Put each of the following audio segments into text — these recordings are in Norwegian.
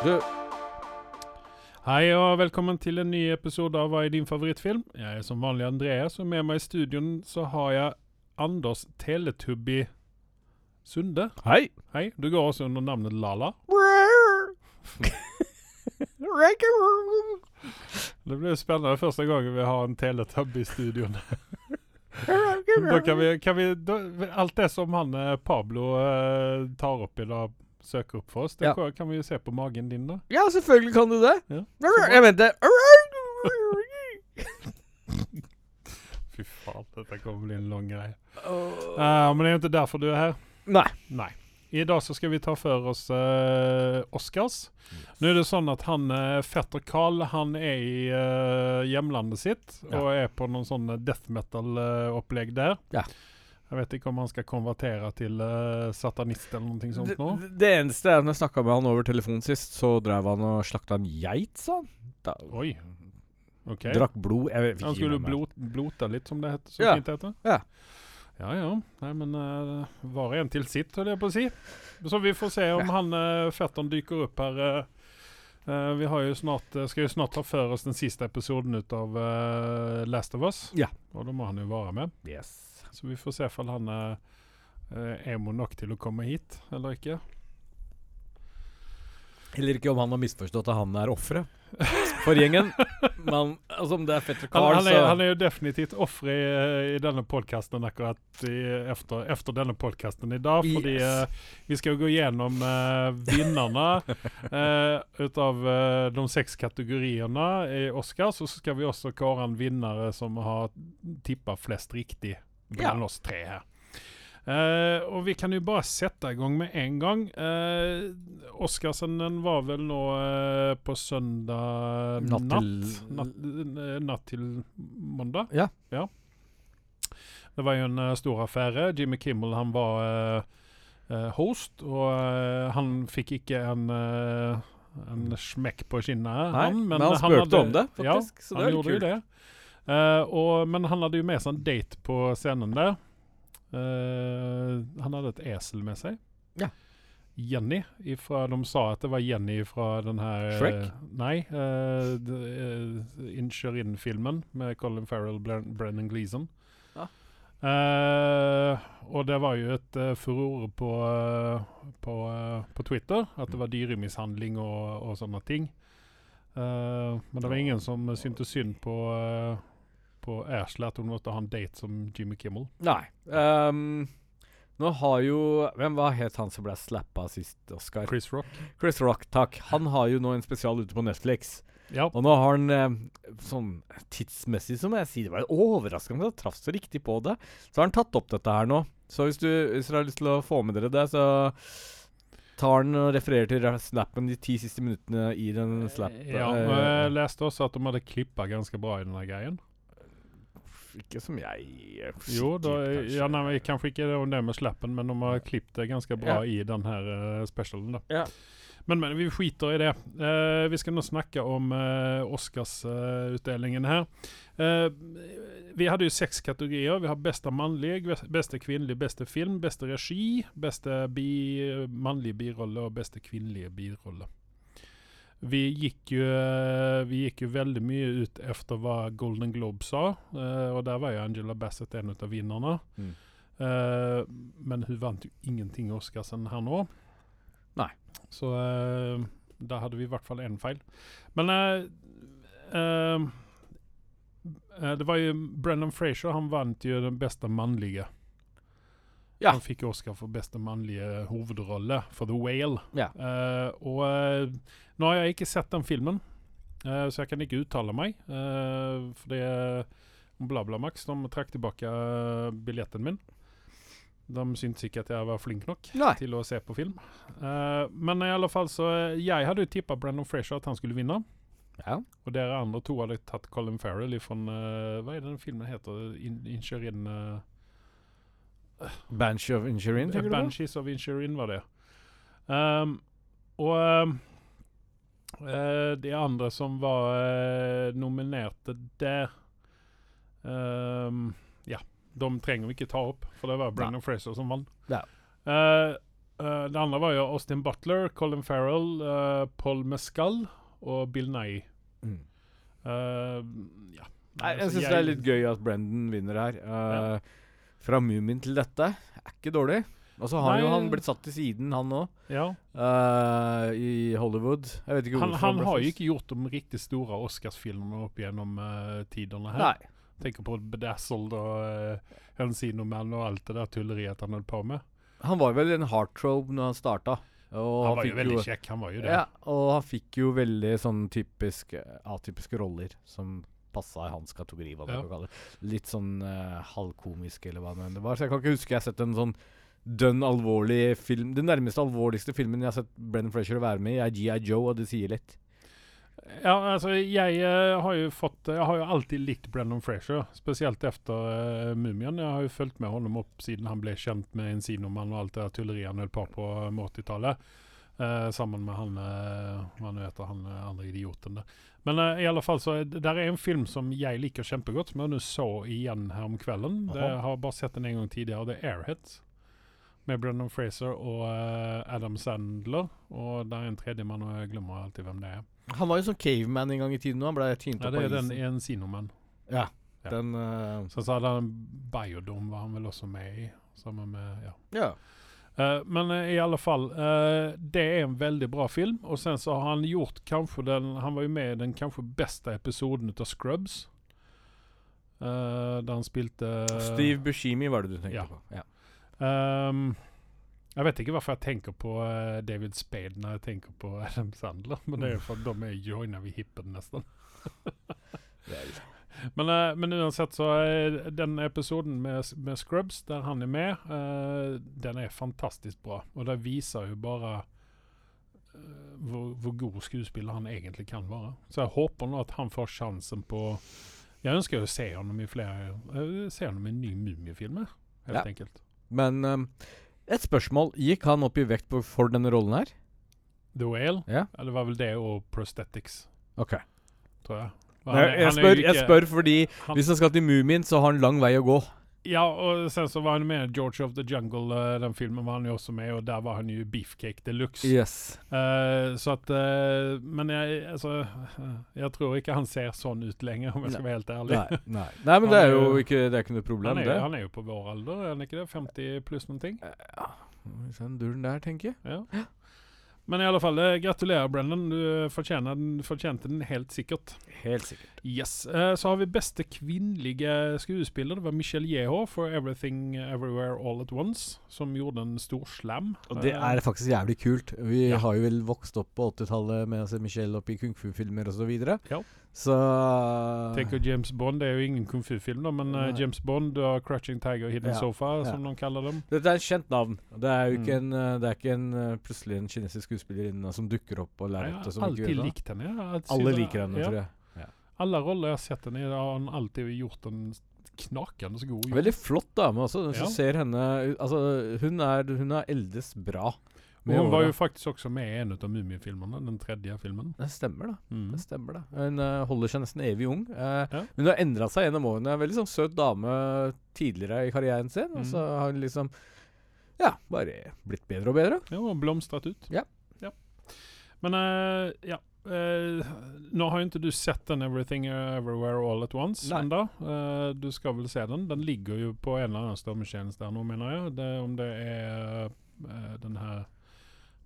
Du, Hei og velkommen til en ny episode av Hva er din favorittfilm? Jeg er som vanlig Andreas, og med meg i studioen så har jeg Anders Teletubby Sunde. hei. Hei, du går også under navnet Lala. Det blir spennende første gangen vi har en Teletubby i studioen. da kan vi, kan vi da, Alt det som han eh, Pablo eh, tar opp i dag, søker opp for oss, det Ja. kan- vi jo se på magen din, da. Ja, selvfølgelig kan du det. Ja. Jeg venter. Fy faen, dette kommer bli en lang greie. Eh, men det er jo ikke derfor du er her. Nei. Nei. I dag så skal vi ta for oss uh, Oscars. Nå er det sånn at han uh, fetter Carl han er i uh, hjemlandet sitt Ja. og er på noen sånn death metal-opplegg der. Ja. Jeg vet ikke om han skal konvertere til uh, satanist eller noe sånt nå. det eneste er når jeg snakka med han over telefonen sist, så drev han og slakta en geit, sa han. Da, Oi. OK. Drakk blod. Jeg vet Han skulle blot, blote litt, som det heter. Så Ja. fint heter. Ja. Ja ja. Nei, men uh, var en til sitt, holdt jeg på å si. Så vi får se om Ja. han uh, fetteren dykker opp her. Uh, Uh, vi har jo snart, uh, skal jo snart ta for oss den siste episoden ut av uh, Last of Us. Ja. Og da må han jo være med. Yes. Så vi får se om han er uh, emo nok til å komme hit, eller ikke. Heller ikke om han har misforstått at han er offeret for gjengen. Men altså, om det er fetter Han, Carl, han, er, så han er jo definitivt offer i, i denne podkasten akkurat i, efter, efter denne podkasten i dag. Fordi Yes. eh, vi skal gå gjennom uh, vinnerne uh, ut av uh, de seks kategoriene i Oscar. Så skal vi også kåre en vinner som har tippa flest riktig blant oss tre her. Eh, og vi kan jo bare sette i gang med en gang. Uh, Oscarsen den var vel nå uh, på søndag Natt natt. Natt, eh, natt til mandag. Ja. Det var jo en uh, stor affære. Jimmy Kimmel han var eh, eh, host, og eh, han fikk ikke en eh, en smekk på kinnet, han. men han spurte om det, faktisk, så det er litt kult. det. Eh, og, men han hadde jo med seg en date på scenen der. Uh, han hadde et esel med seg. Ja. Jenny. Ifra, de sa at det var Jenny fra den her eh, Shrek? Nei. Uh, Insurin-filmen med Colin Farrell, og Brennan Gleeson. Ja. Og det var jo et furore på, på, på Twitter at det var dyremishandling og, og sånne ting. Uh, men det var ingen som syntes synd på, uh, på Ashley at hun måtte ha en date som Jimmy Kimmel. Nei. Um, nå har jo Hvem var het han som ble slappa sist, Oscar? Chris Rock. Chris Rock, takk. Han har jo nå en spesial ute på Netflix. Ja. Og nå har han eh, sånn tidsmessig, så må jeg si det var overraskende at han traff så riktig på det. Så har han tatt opp dette her nå. Så hvis, du, hvis dere har lyst til å få med dere det, så tar han og refererer til snappen de ti siste minuttene i den slappen. ja, eh, jeg leste også at de hadde klippa ganske bra i denne greien. Ikke som jeg er Jo, da, kanskje. ja, nei, kanskje ikke det det med slappen, men de har klippet det ganske bra Ja. i den her eh, specialen. da. Ja. Men, men vi skiter i det. Uh, vi skal nå snakke om uh, Oscarsutdelingen her. Eh, vi hadde jo seks kategorier. Vi har beste mannlige, beste kvinnelige, beste film, beste regi, beste bi, mannlige birolle og beste kvinnelige birolle. Vi gikk, jo, eh, vi gikk jo veldig mye ut etter hva Golden Globe sa, uh, og der var jo Angela Bassett en av vinnerne. Mm. Uh, men hun vant jo ingenting i Oscarsen her nå. Nei. Så uh, da hadde vi i hvert fall én feil. Men det var jo Brennan Frazier, han vant jo den beste mannlige. Ja. Han fikk Oscar for beste mannlige hovedrolle for The Whale. Ja. Uh, og uh, nå har jeg ikke sett den filmen, uh, så jeg kan ikke uttale meg. For det BlaBlaMax de trakk tilbake billetten min. De syntes ikke at jeg var flink nok Nei. til å se på film. Men i alle fall så Jeg hadde jo tippa Brennan Frazier at han skulle vinne. Ja. Og dere andre to hadde tatt Colin Farrell ifrån Hva er det den filmen heter? In, Insurin Banshee of Insurin, tenker du på? Banshees of Insurin var det. Um, og um, de andre som var uh, nominerte der um, Ja, de trenger vi ikke ta opp, for det var Brennan Fraser som vant. Ja. Uh, det andre var jo Austin Butler, Colin Farrell, Paul Mescal og Bill Nye. Mm. Ja. Nei, jeg Altså, syns det er litt gøy at Brendan vinner her. Eh, Fra Moomin til dette er ikke dårlig. Og så har Nei. jo han blitt satt til siden, han òg, Ja. i Hollywood. Jeg vet ikke Han, han har jo ikke gjort de riktig store Oscarsfilmene opp gjennom uh, tidene her. Nei. Tenker på Bedazzled og uh, Encino Man og alt det der tulleriet han holdt på med. Han var vel en heartthrob når han starta. Og Han var jo veldig veldig kjekk, han var jo det. Ja, og han fikk jo veldig sånn typisk eh, atypiske roller som passa i hans kategori. hva man Ja. kalle det. Litt sånn uh, halvkomisk, eller hva det var. Så jeg kan ikke huske jeg har sett en sånn dønn alvorlig film Den nærmeste alvorligste filmen jeg har sett Brennan Fresher være med i, er G.I. Joe, og det sier litt. Ja, altså jeg uh, har jo fått Jeg har jo alltid likt Brennan Fresher, spesielt etter uh, Mumien. Jeg har jo fulgt med honom opp siden han ble kjent med Encino-mann og alt det tulleriet han holdt på på eh, 80-tallet. Uh, sammen med han uh, Hva nå heter han eh, andre idioten der. Men uh, i alle fall så det Der er en film som jeg liker kjempegodt, som jeg nå så igjen her om kvelden. Det, Aha. jeg har bare sett den en gang tidligere. Det er Airhead. Med Brendan Fraser og uh, Adam Sandler. Og det er en tredjemann, og jeg glemmer alltid hvem det er. Han var jo sånn caveman en gang i tiden, og han ble tynt opp. Ja, det er den en sinoman. Ja, Ja. den uh, Så, så hadde han Biodome, var han vel også med i. Sammen med, ja. Ja. Eh, men eh, i alle fall, uh, det er en veldig bra film. Og sen så har han gjort kanskje den Han var jo med i den kanskje beste episoden av Scrubs. Uh, der han spilte Steve Buscemi var det du tenkte ja. på. Ja. Um, jeg vet ikke hvorfor jeg tenker på David Spade når jeg tenker på Adam Sandler. Men det er jo for at de er joina ved hippen, nesten. Men, eh, men uansett så er den episoden med, med Scrubs, der han er med, uh, den er fantastisk bra. Og det viser jo bare uh, hvor, hvor god skuespiller han egentlig kan være. Så jeg håper nå at han får sjansen på Jeg ønsker jo å se ham i flere uh, Se ham i en ny Mummifilm, helt Ja. enkelt. Men um, et spørsmål. Gikk han opp i vekt på, for denne rollen her? The Whale? Ja. Det var vel det og prosthetics, Ok. tror jeg. Og Jeg, spør, ikke, jeg, spør, fordi han- hvis han skal til Mumien, så har han lang vei å gå. Ja, og sen så var han med i George of the Jungle, eh, den filmen var han jo også med, og der var han jo beefcake deluxe. Yes. Uh, så at uh, Men jeg, altså Jeg tror ikke han ser sånn ut lenger, om jeg skal være helt ærlig. Nei, nei. nei, men Han det er jo- ikke, det er ikke noe problem, Han er, det. han er jo på vår alder, er han ikke det? 50 pluss noen ting? Ja, den duren der, tenker jeg. Ja. Men i alle fall, eh, gratulerer, Brennan. Du den, fortjente den helt sikkert. Helt sikkert. Yes. Uh, så har vi beste kvinnelige skuespiller. Det var Michelle Yeho for 'Everything Everywhere All At Once', som gjorde en stor slam. Og det Eh, er faktisk jævlig kult. Vi Ja. har jo vel vokst opp på 80-tallet med å se Michelle opp i kung fu-filmer osv. Ja. Så Tenker James Bond, det er jo ingen kung fu-film, da, men uh, James Bond og 'Crouching Tiger, Hidden Ja, Sofa', ja. som noen kaller dem. Dette er et kjent navn. Det er jo ikke Mm. en, eh, det er ikke en eh, plutselig en kinesisk skuespillerinne som dukker opp på Jeg lerretet. har som alltid gjør likt henne. Jeg har Alle liker henne, ja. tror jeg. Alle roller jeg har sett henne i, har han alltid gjort en knakende god jobb. Veldig flott dame også. Som Ja. ser henne Altså, hun er Hun er eldes bra. Og med hun var jo faktisk også med i en av Mummifilmene, den tredje filmen. Det stemmer, da. Mm. Det stemmer da. Hun uh, holder seg nesten evig ung. Uh, Ja. Men hun har endra seg gjennom årene. Veldig sånn søt dame tidligere i karrieren sin. Og Mm. så har hun liksom Ja, bare blitt bedre og bedre. Ja, og blomstret ut. Ja. ja. Men uh, ja. Uh, nå har jo ikke du sett den 'Everything Everywhere All At Once' ennå. Eh, du skal vel se den? Den ligger jo på en eller annen strømmetjeneste nå, mener jeg. Det, om det er uh, den her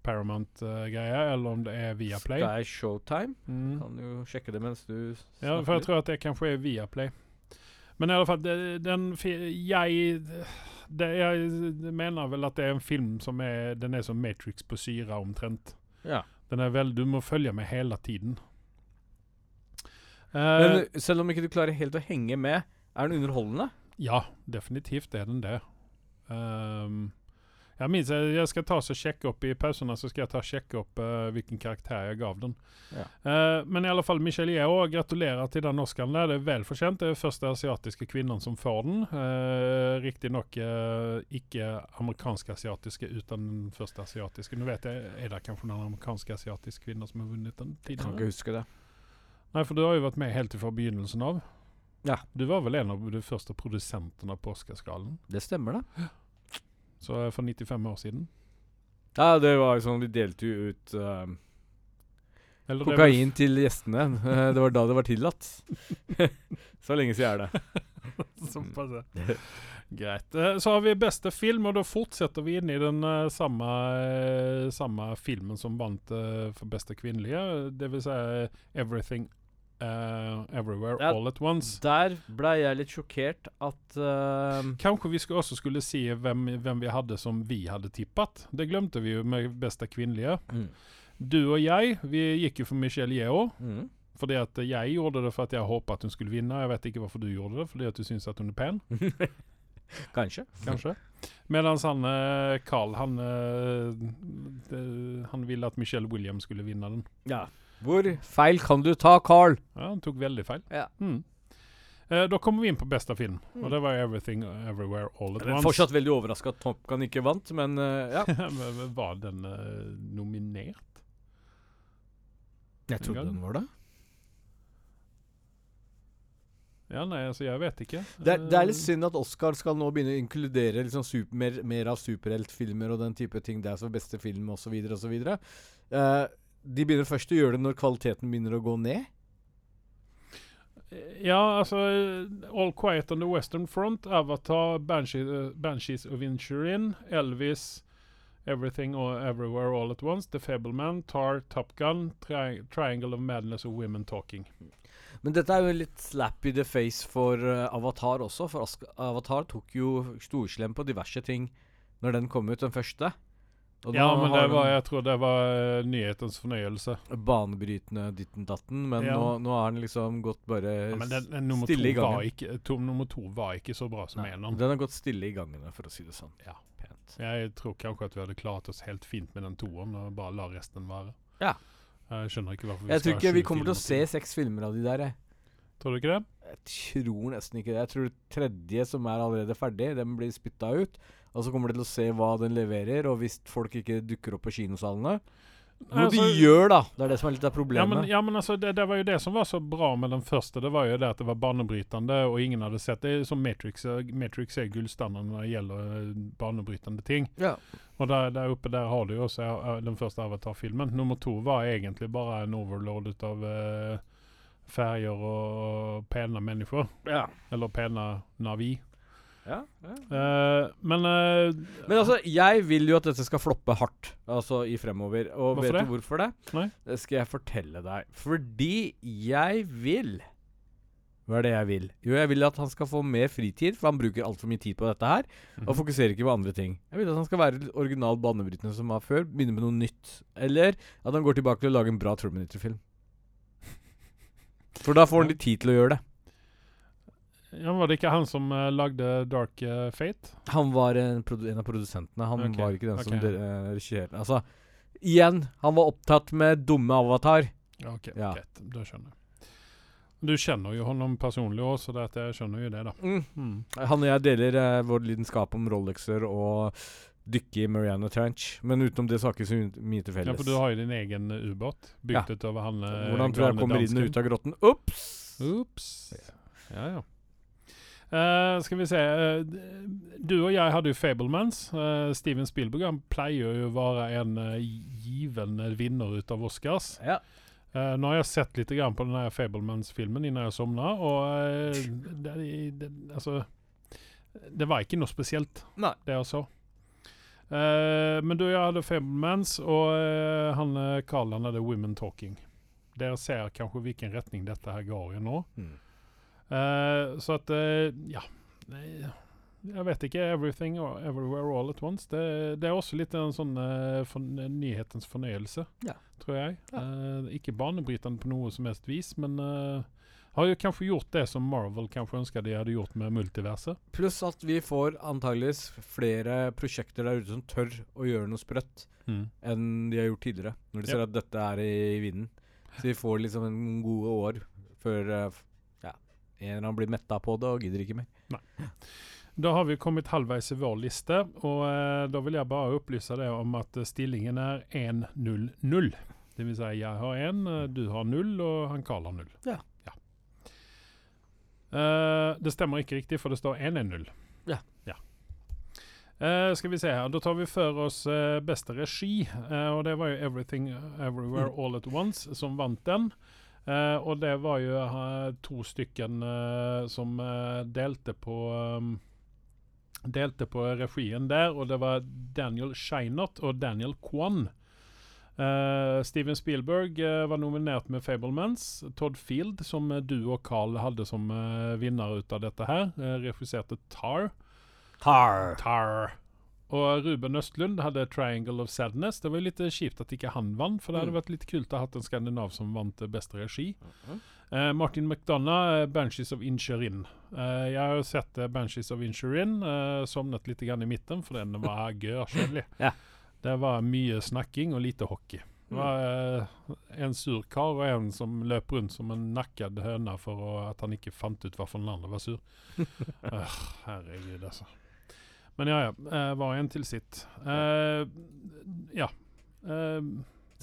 Paramount-greia, eller om det er Viaplay. Sky Showtime. Mm. Kan jo sjekke det mens du snakker. Ja, for jeg tror at det kanskje er Viaplay. Men i alle fall, det, den Jeg det, Jeg mener vel at det er en film som er Den er som Matrix på syre, omtrent. Ja. Den er vel Du må følge med hele tiden. Eh, Men selv om ikke du klarer helt å henge med, er den underholdende? ja, definitivt er den det. Ehm, jeg minns jeg, skal ta så sjekke opp I pausene så skal jeg ta sjekke opp eh, hvilken karakter jeg gav den. Ja. Uh, men i alle fall, Michelle Yeoh, gratulerer til den Oscaren. Det er vel fortjent. Det er første asiatiske kvinnen som får den. Uh, Riktignok uh, ikke amerikansk-asiatiske, uten den første asiatiske. Nå vet jeg, Er det kanskje noen amerikansk-asiatiske kvinner som har vunnet den Jeg kan tidligere? ikke huske det. Nei, for du har jo vært med helt fra begynnelsen av. Ja. Du var vel en av de første produsentene på Oscarsgallaen. Det stemmer, det. Så for 95 år siden. Ja, det var sånn de delte jo ut er kokain til gjestene. Eh, det var da det var tillatt. Så lenge siden er det. Såpass, ja. Greit. Eh, Så har vi beste film, og da fortsetter vi inn i den samme, samme filmen som vant for beste kvinnelige. Det vil si Everything eh, Everywhere Ja. All At Once. Der ble jeg litt sjokkert at uh, Kanskje vi skulle også skulle si hvem, hvem vi hadde som vi hadde tippet. Det glemte vi jo med beste kvinnelige. mm. Du og jeg, vi gikk jo for Michelle Yeoh. Mm. Fordi at jeg gjorde det for at jeg håpet at hun skulle vinne. Jeg vet ikke hvorfor du gjorde det, fordi at du syns at hun er pen. Kanskje. Kanskje. Mens han Carl, han, eh, han ville at Michelle Williams skulle vinne den. Ja. Hvor feil kan du ta, Carl? Ja, Han tok veldig feil. Ja. Mm. Eh, da kommer vi inn på beste film, og det var 'Everything Everywhere All At Once'. fortsatt veldig overraska at Top Gun ikke vant, men eh, ja. Men- var den eh, nominert? Jeg trodde trodde den den var det. Ja, nei, altså, jeg vet ikke. Det er, det er litt Eh, synd at Oscar skal nå begynne å inkludere liksom super, mer, mer av superheltfilmer og den type ting. Det er så beste film osv. osv. Uh, de begynner først å gjøre det når kvaliteten begynner å gå ned. Ja, altså All Quiet on the Western Front, Avatar, Banshee, eh, Banshees of Insurin, Elvis, Everything or Everywhere All at Once, The Fableman, Tar, Top Gun, tri Triangle of Madness og Women Talking. Men dette er jo litt slap i the face for uh, Avatar også. For Avatar tok jo storslem på diverse ting når den kom ut, den første. Ja, men det var, jeg tror det var eh, nyhetens fornøyelse. banebrytende ditten datten, men Ja. nå, nå har den liksom gått bare Ja, men den, den nummer, stille i gangen. ikke, to, nummer to var ikke så bra som eneren. Den har gått stille i gangene, for å si det sånn. Ja. Pent. Jeg tror kanskje at vi hadde klart oss helt fint med den toeren og bare la resten være. Ja. Jeg skjønner ikke hvorfor vi Jeg skal tror ha ikke vi kommer til å se seks filmer av de der, jeg. Tror du ikke det? Jeg tror nesten ikke det. Jeg tror tredje, som er allerede ferdig, den blir spytta ut. Og så kommer de til å se hva den leverer, og hvis folk ikke dukker opp på kinosalene Noe Altså- de gjør, da. Det er det som er litt av Ja, problemet. men, ja, men altså, det, det var jo det som var så bra med den første. Det var jo det at det var banebrytende, og ingen hadde sett det. Som Matrix, eh, Matrix er gullstandarden når det gjelder eh, banebrytende ting. ja. Og der, der oppe der har du jo også eh, den første Avatar-filmen. Nummer to var egentlig bare en overload ut av uh, ferger og pene mennesker. Ja. Eller pene Navi. Ja, ja. Eh, men uh, Men altså, jeg vil jo at dette skal floppe hardt Altså i fremover. Og vet det? du hvorfor det? Nei. Det skal jeg fortelle deg. Fordi jeg vil Hva er det jeg vil? Jo, jeg vil at han skal få mer fritid, for han bruker altfor mye tid på dette her. Mhm. Og fokuserer ikke på andre ting. Jeg vil at han skal være original banebrytende som var før. Begynne med noe nytt. Eller at han går tilbake til å lage en bra Terminator-film. For da får han litt tid til å gjøre det. Ja, Var det ikke han som uh, lagde Dark uh, Fate? Han var en, en av produsentene. Han okay. var ikke den som ok. uh, regisserte. Altså, igjen, han var opptatt med dumme Avatar. Ok, Ja. greit. Da skjønner jeg. Du kjenner jo honom personlig òg, så det jeg skjønner jo det, da. Mm. Han og jeg deler eh, vår lidenskap om Rolexer og dykke i Mariana Trench. Men utenom det så har ikke så mye til felles. Ja, for du har jo din egen eh, ubåt, bygd ja. utover han eh, Hvordan tror jeg kommer inn og ut av grotten? Ops! Ops. Ja, ja. Eh, skal vi se eh, Du og jeg hadde jo Fablemans. Eh, Steven Spielberg han pleier jo å være en given vinner ut av Oscars. Ja. Uh, nå har jeg sett litt grann på den Fablemans-filmen innan jeg sovna, og uh, det, det, altså Det var ikke noe spesielt, Nei. det jeg så. Uh, men du og jeg hadde Fablemans, og han Carl han hadde Women Talking. Dere ser kanskje hvilken retning dette her går i nå. Mm. Eh, så at uh, Ja. Jeg vet ikke. 'Everything or Everywhere All At Once'. Det, det er også litt en sånn uh, for, nyhetens fornøyelse, Ja. tror jeg. Ja. Eh, ikke banebrytende på noe som helst vis, men eh, har jo kanskje gjort det som Marvel kanskje ønska de hadde gjort med multiverset. Pluss at vi får antageligvis flere prosjekter der ute som tør å gjøre noe sprøtt enn de har gjort tidligere. Når de Ja. ser at dette er i vinden. Så vi får liksom en gode år før en eller annen blir metta på det og gidder ikke mer. Da har vi kommet halvveis i vår liste, og eh, da vil jeg bare opplyse deg om at eh, stillingen er 1-0-0. Det vil si jeg har én, eh, du har null, og han Karl har null. Ja. Eh, det stemmer ikke riktig, for det står 1-1-0. Ja. Eh, skal vi se her, Da tar vi for oss eh, beste regi. Eh, og det var jo 'Everything Everywhere All At Once' som vant den. Eh, og det var jo eh, to stykken eh, som delte på um, Delte på regien der, og det var Daniel Scheinert og Daniel Kwan. Eh, Steven Spielberg var nominert med 'Fablemans'. Todd Field, som du og Carl hadde som vinner ut av dette her, uh, regisserte 'Tar'. Tar. Tar. Og Ruben Østlund hadde 'Triangle of Sadness'. Det var jo litt eh, kjipt at ikke han vant, for det hadde Mm. vært litt kult å ha hatt en skandinav som vant eh, beste regi. Mm -hmm. uh, Martin McDonough, eh, 'Banshees of Incherin'. Uh, jeg har jo sett 'Banshees of Incherin', uh, sovnet litt grann i midten, for den var gørrkjedelig. Ja. Det var mye snakking og lite hockey. Det var en sur kar og en som løp rundt som en nakket høne for å, at han ikke fant ut hvorfor den andre var sur. Herregud, altså. Men ja, ja. eh, Hver en til sitt. Uh, ja. Uh,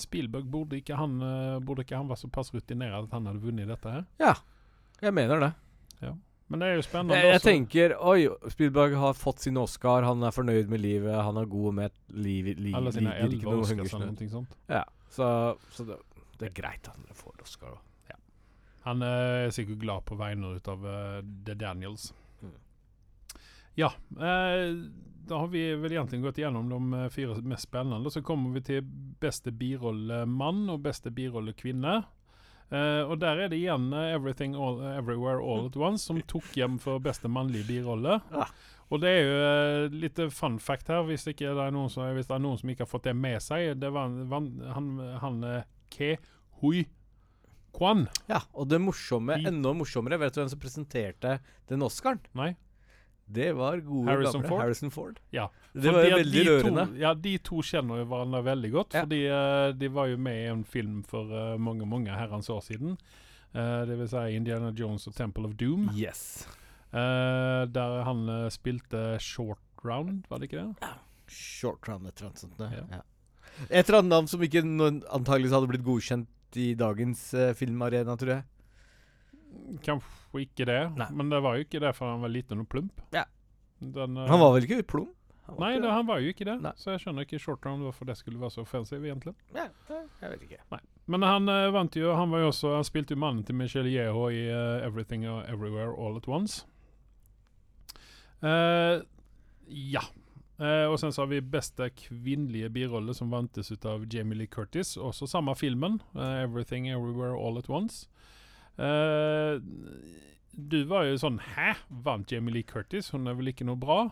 Spielberg burde ikke, han, burde ikke han være såpass rutinert at han hadde vunnet dette her? Ja, jeg mener det. Men det er jo spennende. Jeg, jeg tenker Oi, Spielberg har fått sin Oscar, han er fornøyd med livet, han er god med livet liv, Alle sine elleve noe Oscars eller noe sånt. Ja, så, så det, det er greit at han får Oscar. Ja. Han er sikkert glad på vegne av uh, The Daniels. Ja, eh, da har vi vel egentlig gått gjennom de eh, fire mest spennende. Så kommer vi til beste birollemann og beste birollekvinne. Eh, og der er det igjen eh, 'Everything All, Everywhere All At Once' som tok hjem for beste mannlige birolle. Ja. Og det er jo eh, litt eh, fun fact her, hvis, det er noen som, hvis det er noen som ikke har fått det med seg. Det var var han, han eh, Ke Hui Kwan. Ja, og det morsomme, enda morsommere, vet du hvem som presenterte den Oscaren? Nei? Det var gode Harrison gamle Ford? Harrison Ford. Ja. Det var jo de- veldig de rørende. To, ja, de to kjenner jo hverandre veldig godt. Ja. Fordi uh, de var jo med i en film for uh, mange mange herrens år siden. Uh, det vil si Indiana Jones og Temple of Doom. Yes. der han spilte short round, var det ikke det? Ja. Short round, et eller annet sånt. Ja. Ja. Et eller annet navn som ikke antageligvis hadde blitt godkjent i dagens filmarena, tror jeg. Kanskje ikke det, Nei. men det var jo ikke det for han var liten og plump. Ja. Den, uh, Han var vel ikke plump? Han Nei, ikke det, han var jo ikke det. Nei. Så jeg skjønner ikke short round hvorfor det skulle være så offensive, egentlig. Ja, ja, jeg vet ikke. Men han uh, vant jo Han var jo også Han spilte jo mannen til Michelle Yeho i uh, 'Everything and Everywhere All At Once'. Eh, ja. Eh, og sen så har vi beste kvinnelige birolle, som vantes ut av Jamie Lee Curtis. Også samme filmen. 'Everything Everywhere All At Once'. Eh, du var jo sånn Hæ? Vant Jamie Lee Curtis? Hun er vel ikke noe bra?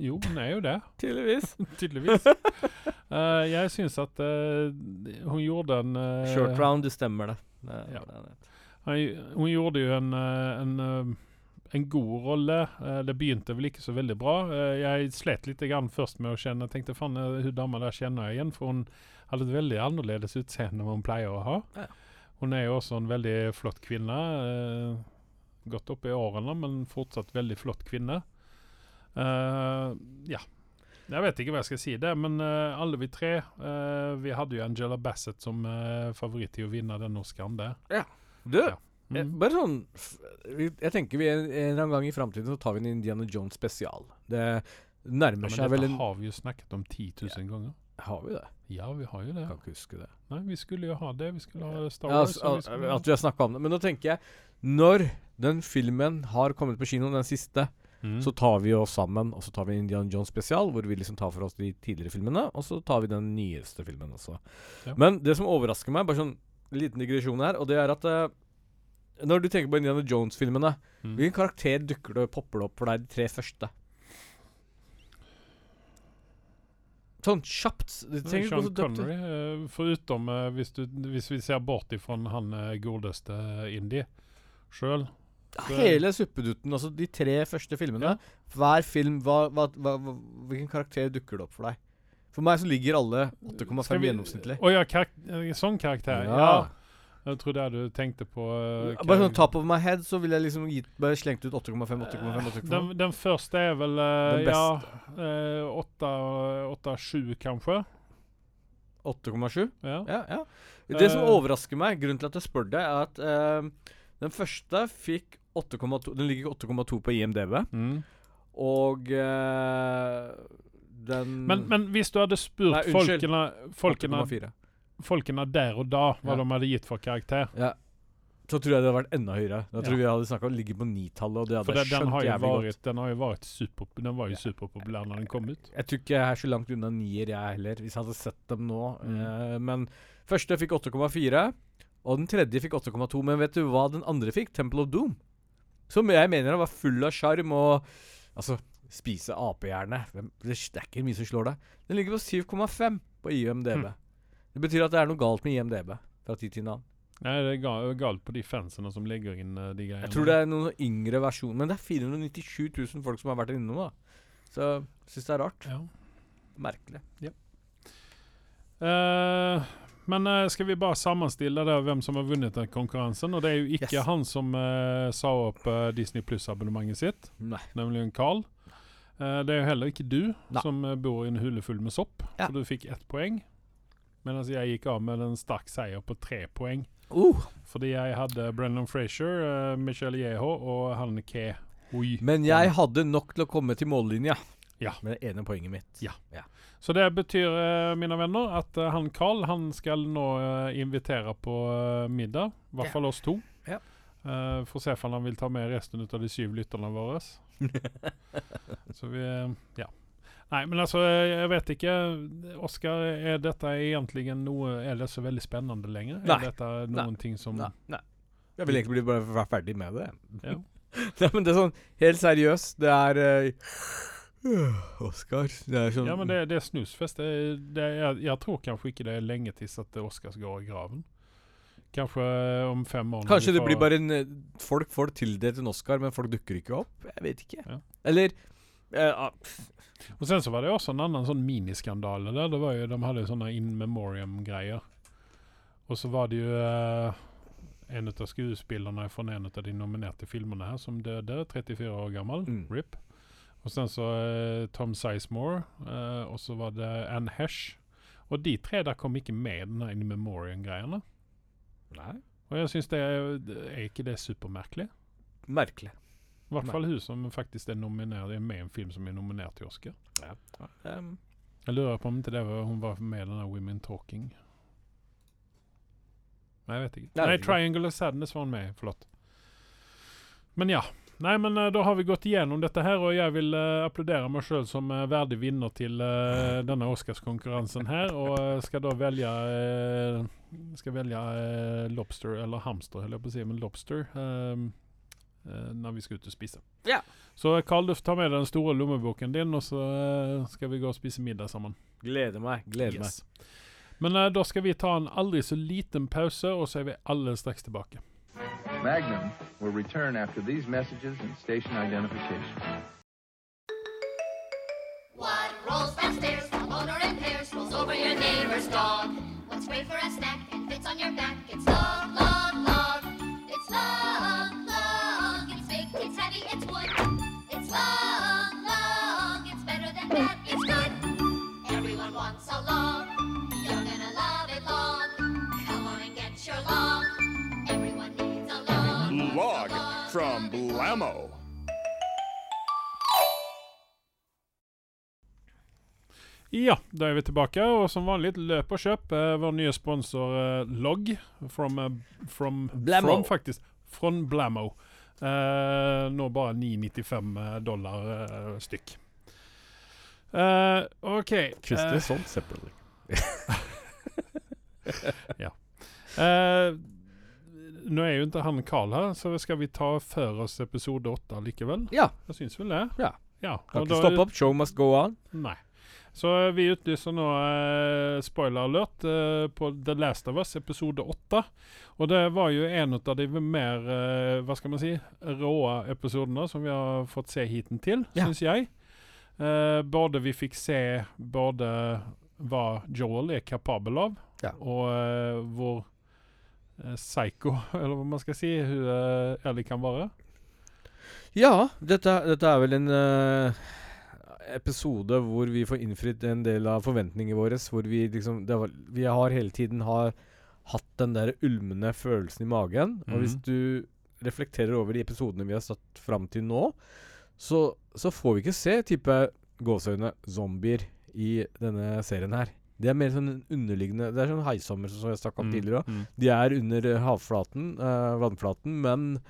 Jo, hun er jo det. Tydeligvis. Tydeligvis. Uh, jeg syns at uh, hun gjorde en uh, Short round, det stemmer det. det, Ja. det, Hun gjorde jo en, en, en god rolle. Det begynte vel ikke så veldig bra. Jeg slet litt grann først med å kjenne Jeg tenkte faen, hun dama der kjenner jeg igjen, for hun hadde et veldig annerledes utseende enn hun pleier å ha. Ja. Hun er jo også en veldig flott kvinne. Eh, godt opp i årene, men fortsatt veldig flott kvinne. Eh, ja. Jeg vet ikke hva jeg skal si, det, men eh, alle vi tre eh, Vi hadde jo Angela Bassett som eh, favoritt til å vinne den Oscaren der. Du, Ja. eh, Mm. bare sånn Jeg tenker vi en, en eller annen gang i framtiden så tar vi en Indiana Jones spesial. Det Ja, nærmer men seg vel dette en har vi jo snakket om 10 000 ganger. Har vi det? Ja, vi har jo det. Kan ikke huske det. Nei, vi skulle jo ha det. Vi skulle ha Star Wars. Ja, altså, vi at, vi har snakka om det. Men nå tenker jeg Når den filmen har kommet på kino, den siste, Mm. så tar vi oss sammen og så tar vi Indian Jones spesial, hvor vi liksom tar for oss de tidligere filmene, og så tar vi den nyeste filmen også. Ja. Men det som overrasker meg, bare sånn liten digresjon her, og det er at uh, når du tenker på Indiana Jones-filmene, Mm. hvilken karakter dukker det popper det opp for deg de tre første? Sånn kjapt. Sean. Connery, eh, foruten eh, hvis, du, hvis vi ser bort ifra han eh, godeste Indie sjøl. Hele suppedutten, altså de tre første filmene. Hver film, hva, hva, hva, hvilken karakter dukker det opp for deg? For meg så ligger alle 8,5 gjennomsnittlig. Å ja, karak sånn karakter. Ja. Ja. Jeg tror det er du tenkte på uh, Bare sånn top of my head så ville jeg liksom gitt, bare slengt ut 8,5, 8,5, 8,5. den, den første er vel uh, ja, eh, åtte, sju kanskje. 8,7? Ja. Ja, ja. Det som Eh. overrasker meg, grunnen til at jeg spør deg, er at eh, den første fikk 8,2 Den ligger 8,2 på IMDb. Mm. Og eh, den Men, men hvis du hadde spurt folkene, folkene, 8,4. Folkene der og da hva Ja. de hadde gitt for karakter Ja. Så tror jeg det hadde vært enda høyere. Da tror Ja. vi hadde snakka om å ligge på nitallet, og det hadde For det, jeg den, har jo vært, den har jo vært super, Den var jo superpopulær når den kom ut. Jeg tror ikke jeg er så langt unna nier, jeg heller, hvis jeg hadde sett dem nå. Mm. Uh, men første fikk 8,4, og den tredje fikk 8,2. Men vet du hva den andre fikk? Temple of Doom. Som jeg mener var full av sjarm og Altså, spise apehjerne. Det er ikke mye som slår deg. Den ligger på 7,5 på IMDb. Hm. Det betyr at det er noe galt med IMDb fra tid til annen. Nei, det er ga- galt på de fansene som legger inn uh, de greiene. Jeg tror det er noen yngre versjoner, men det er 497 000 folk som har vært innom, da. Så jeg syns det er rart. ja. Merkelig. Eh, men uh, skal vi bare sammenstille det, hvem som har vunnet den konkurransen? Og det er jo ikke Yes. han som uh, sa opp Disney Pluss-abonnementet sitt, Nei. nemlig en Carl. Det er jo heller ikke du Nei. som bor i en hule full med sopp, Ja. så du fikk ett poeng. Mens jeg gikk av med en sterk seier på tre poeng. Uh, Fordi jeg hadde Brennan Frazier, uh, Michelle Yeho og Hanne Ke Oi. men jeg hadde nok til å komme til mållinja. Ja. Med det ene poenget mitt. Ja. Så det betyr, uh, mine venner, at uh, han Carl han skal nå invitere på middag. I hvert Ja. fall oss to. Ja. Får se om han vil ta med resten ut av de syv lytterne våre. Så vi Ja. Nei, men altså, eh, jeg vet ikke. Oskar, er dette egentlig noe Er det så veldig spennende lenger? Nei. Er dette noen ting som Nei. Nei. Jeg vil egentlig bli bare være ferdig med det. Ja. Nei, men det er sånn helt seriøst. Det er uh, Oskar. Det er sånn Ja, men det, det er snusfest. Det, det, jeg, jeg tror kanskje ikke det er lenge til at Oscars går i graven. Kanskje eh, om fem år. Kanskje det blir bare en eh, Folk får tildelt en Oscar, men folk dukker ikke opp? Jeg vet ikke. Ja. Eller eh, ah, Och sen så var det också en annan sån miniskandal där. Det var ju, de hade jo sådana in memoriam-grejer. Och så var det ju eh, en av skuespillarna från en av de nominerade filmerna här som døde 34 år gammal, Mm. RIP. Och sen så eh, Tom Sizemore eh, och så var det Anne Hesh. Och de tre där kom inte med den här in memoriam-grejerna. Nei. Och jag syns det är, ikke det supermerkelig? Merkelig. I hvert fall hun som faktisk är nominerad, är med i en film som är nominerad till Oscar. Ja. Um, Jag lurar på om inte det var, hon var med i den här Women Talking. Nei, jeg vet ikke. Nei, Nei Triangle of Sadness var hun med i, förlåt. Men ja. Nei, men uh, da har vi gått igjennom dette her, og jeg vil uh, applaudere meg sjøl som uh, verdig vinner til uh, denna Oscarskonkurrensen her, og skal da då välja eh, ska välja eh, Lobster eller Hamster holder jeg på å si, men Lobster eh, vi skal ut og spise. Ja. Så du får ta med den store lommeboken din og så skal ska vi gå og spise middag sammen. gleder meg. Gleder Yes. Men uh, da skal vi ta en aldri så liten pause, og så er vi alldeles straks tilbake. Magnum will return after these messages and station identification. What rolls downstairs, from owner and impairs, rolls over your neighbor's dog. What's great for a snack and fits on your back? It's log, log, from Blammo. Ja, da er vi tilbake, og som vanlig, løp og kjøp. eh, vår nye sponsor eh, Log, from, eh, from Blammo. From, faktisk. From Blammo. Eh, nå bare 9,95 dollar eh, stykk. Eh, OK. Eh, sold separately. Eh, nå er jo ikke han Carl her, så skal vi ta før oss episode åtte likevel? Ja. Jeg syns vel det. Ja. ja. Kan ikke stoppe opp. Show must go on. Nei. Så vi utlyser nå eh, spoiler alert eh, på The Last of Us episode 8. Og det var jo en av de mer eh, hva skal man si, rå episodene som vi har fått se hittil, Ja. syns jeg. Eh, både vi fikk se både hva Joel er kapabel av, Ja. og eh, hvor psycho, eller hva man skal si, hun eh, Ellie kan være. Ja, dette, dette er vel en uh, episode hvor vi får innfridd en del av forventningene våre. Hvor vi liksom det var, Vi har hele tiden har hatt den der ulmende følelsen i magen. Og hvis Mhm. du reflekterer over de episodene vi har satt fram til nå, så, så får vi ikke se type gåseøyne zombier i denne serien her. De er mer sånn underliggende Det er sånn haisommer, som jeg snakka om Mm, tidligere òg. mm. De er under eh, havflaten, uh, vannflaten, men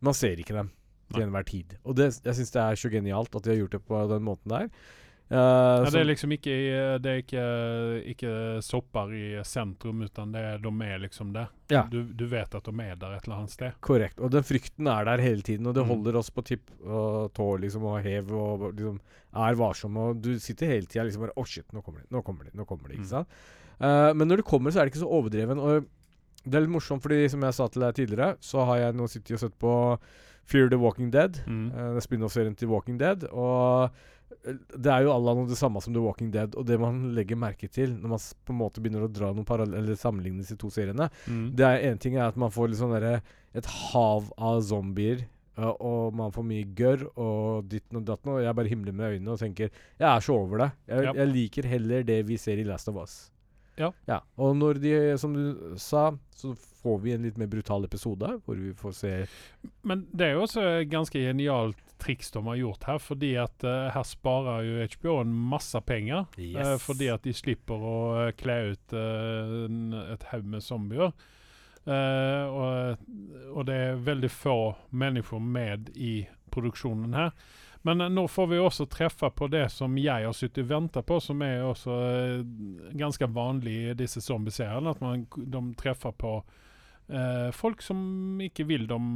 man ser ikke dem til enhver tid. Og det, jeg syns det er så genialt at de har gjort det på den måten der. Eh, Ja, det er liksom ikke, det er ikke, ikke sopper i sentrum, utan det er, de er liksom det. Ja. Du, du vet at de er der et eller annet sted. Korrekt. Og den frykten er der hele tiden, og det Mm. holder oss på tipp og tå liksom, og hev og liksom er varsomme. Og du sitter hele tida liksom bare Å, shit, nå kommer de, nå kommer de, nå kommer de. Ikke Mm. sant? Eh, men når det kommer, så er det ikke så overdreven. Og det er litt morsomt, fordi som jeg sa til deg tidligere, så har jeg nå sittet og sett på Fear the Walking Dead. Mm. Uh, er spin-off-serien til Walking Dead. Og eh, det er jo alle og det samme som The Walking Dead. Og det man legger merke til når man på en måte begynner å dra noen parallell- eller sammenligne disse to seriene, Mm. det er en ting er at man får litt sånn derre et hav av zombier. og man får mye gørr og ditten og datten. Og jeg bare himler med øynene og tenker Jeg er så over det. Jeg, yep. jeg liker heller det vi ser i Last of Us. Ja. Og når de, som du sa, så får vi en litt mer brutal episode, hvor vi får se Men det er jo også ganske genialt triks de har gjort her, fordi at uh, her sparer jo HBO en masse penger. eh, fordi at de slipper å eh, kle ut en, et haug med zombier. Og, og det er veldig få mennesker med i produksjonen her. Men nå får vi også treffe på det som jeg har sittet og ventet på, som er også ganske vanlig i disse zombieseriene. At man, de treffer på folk som ikke vil dem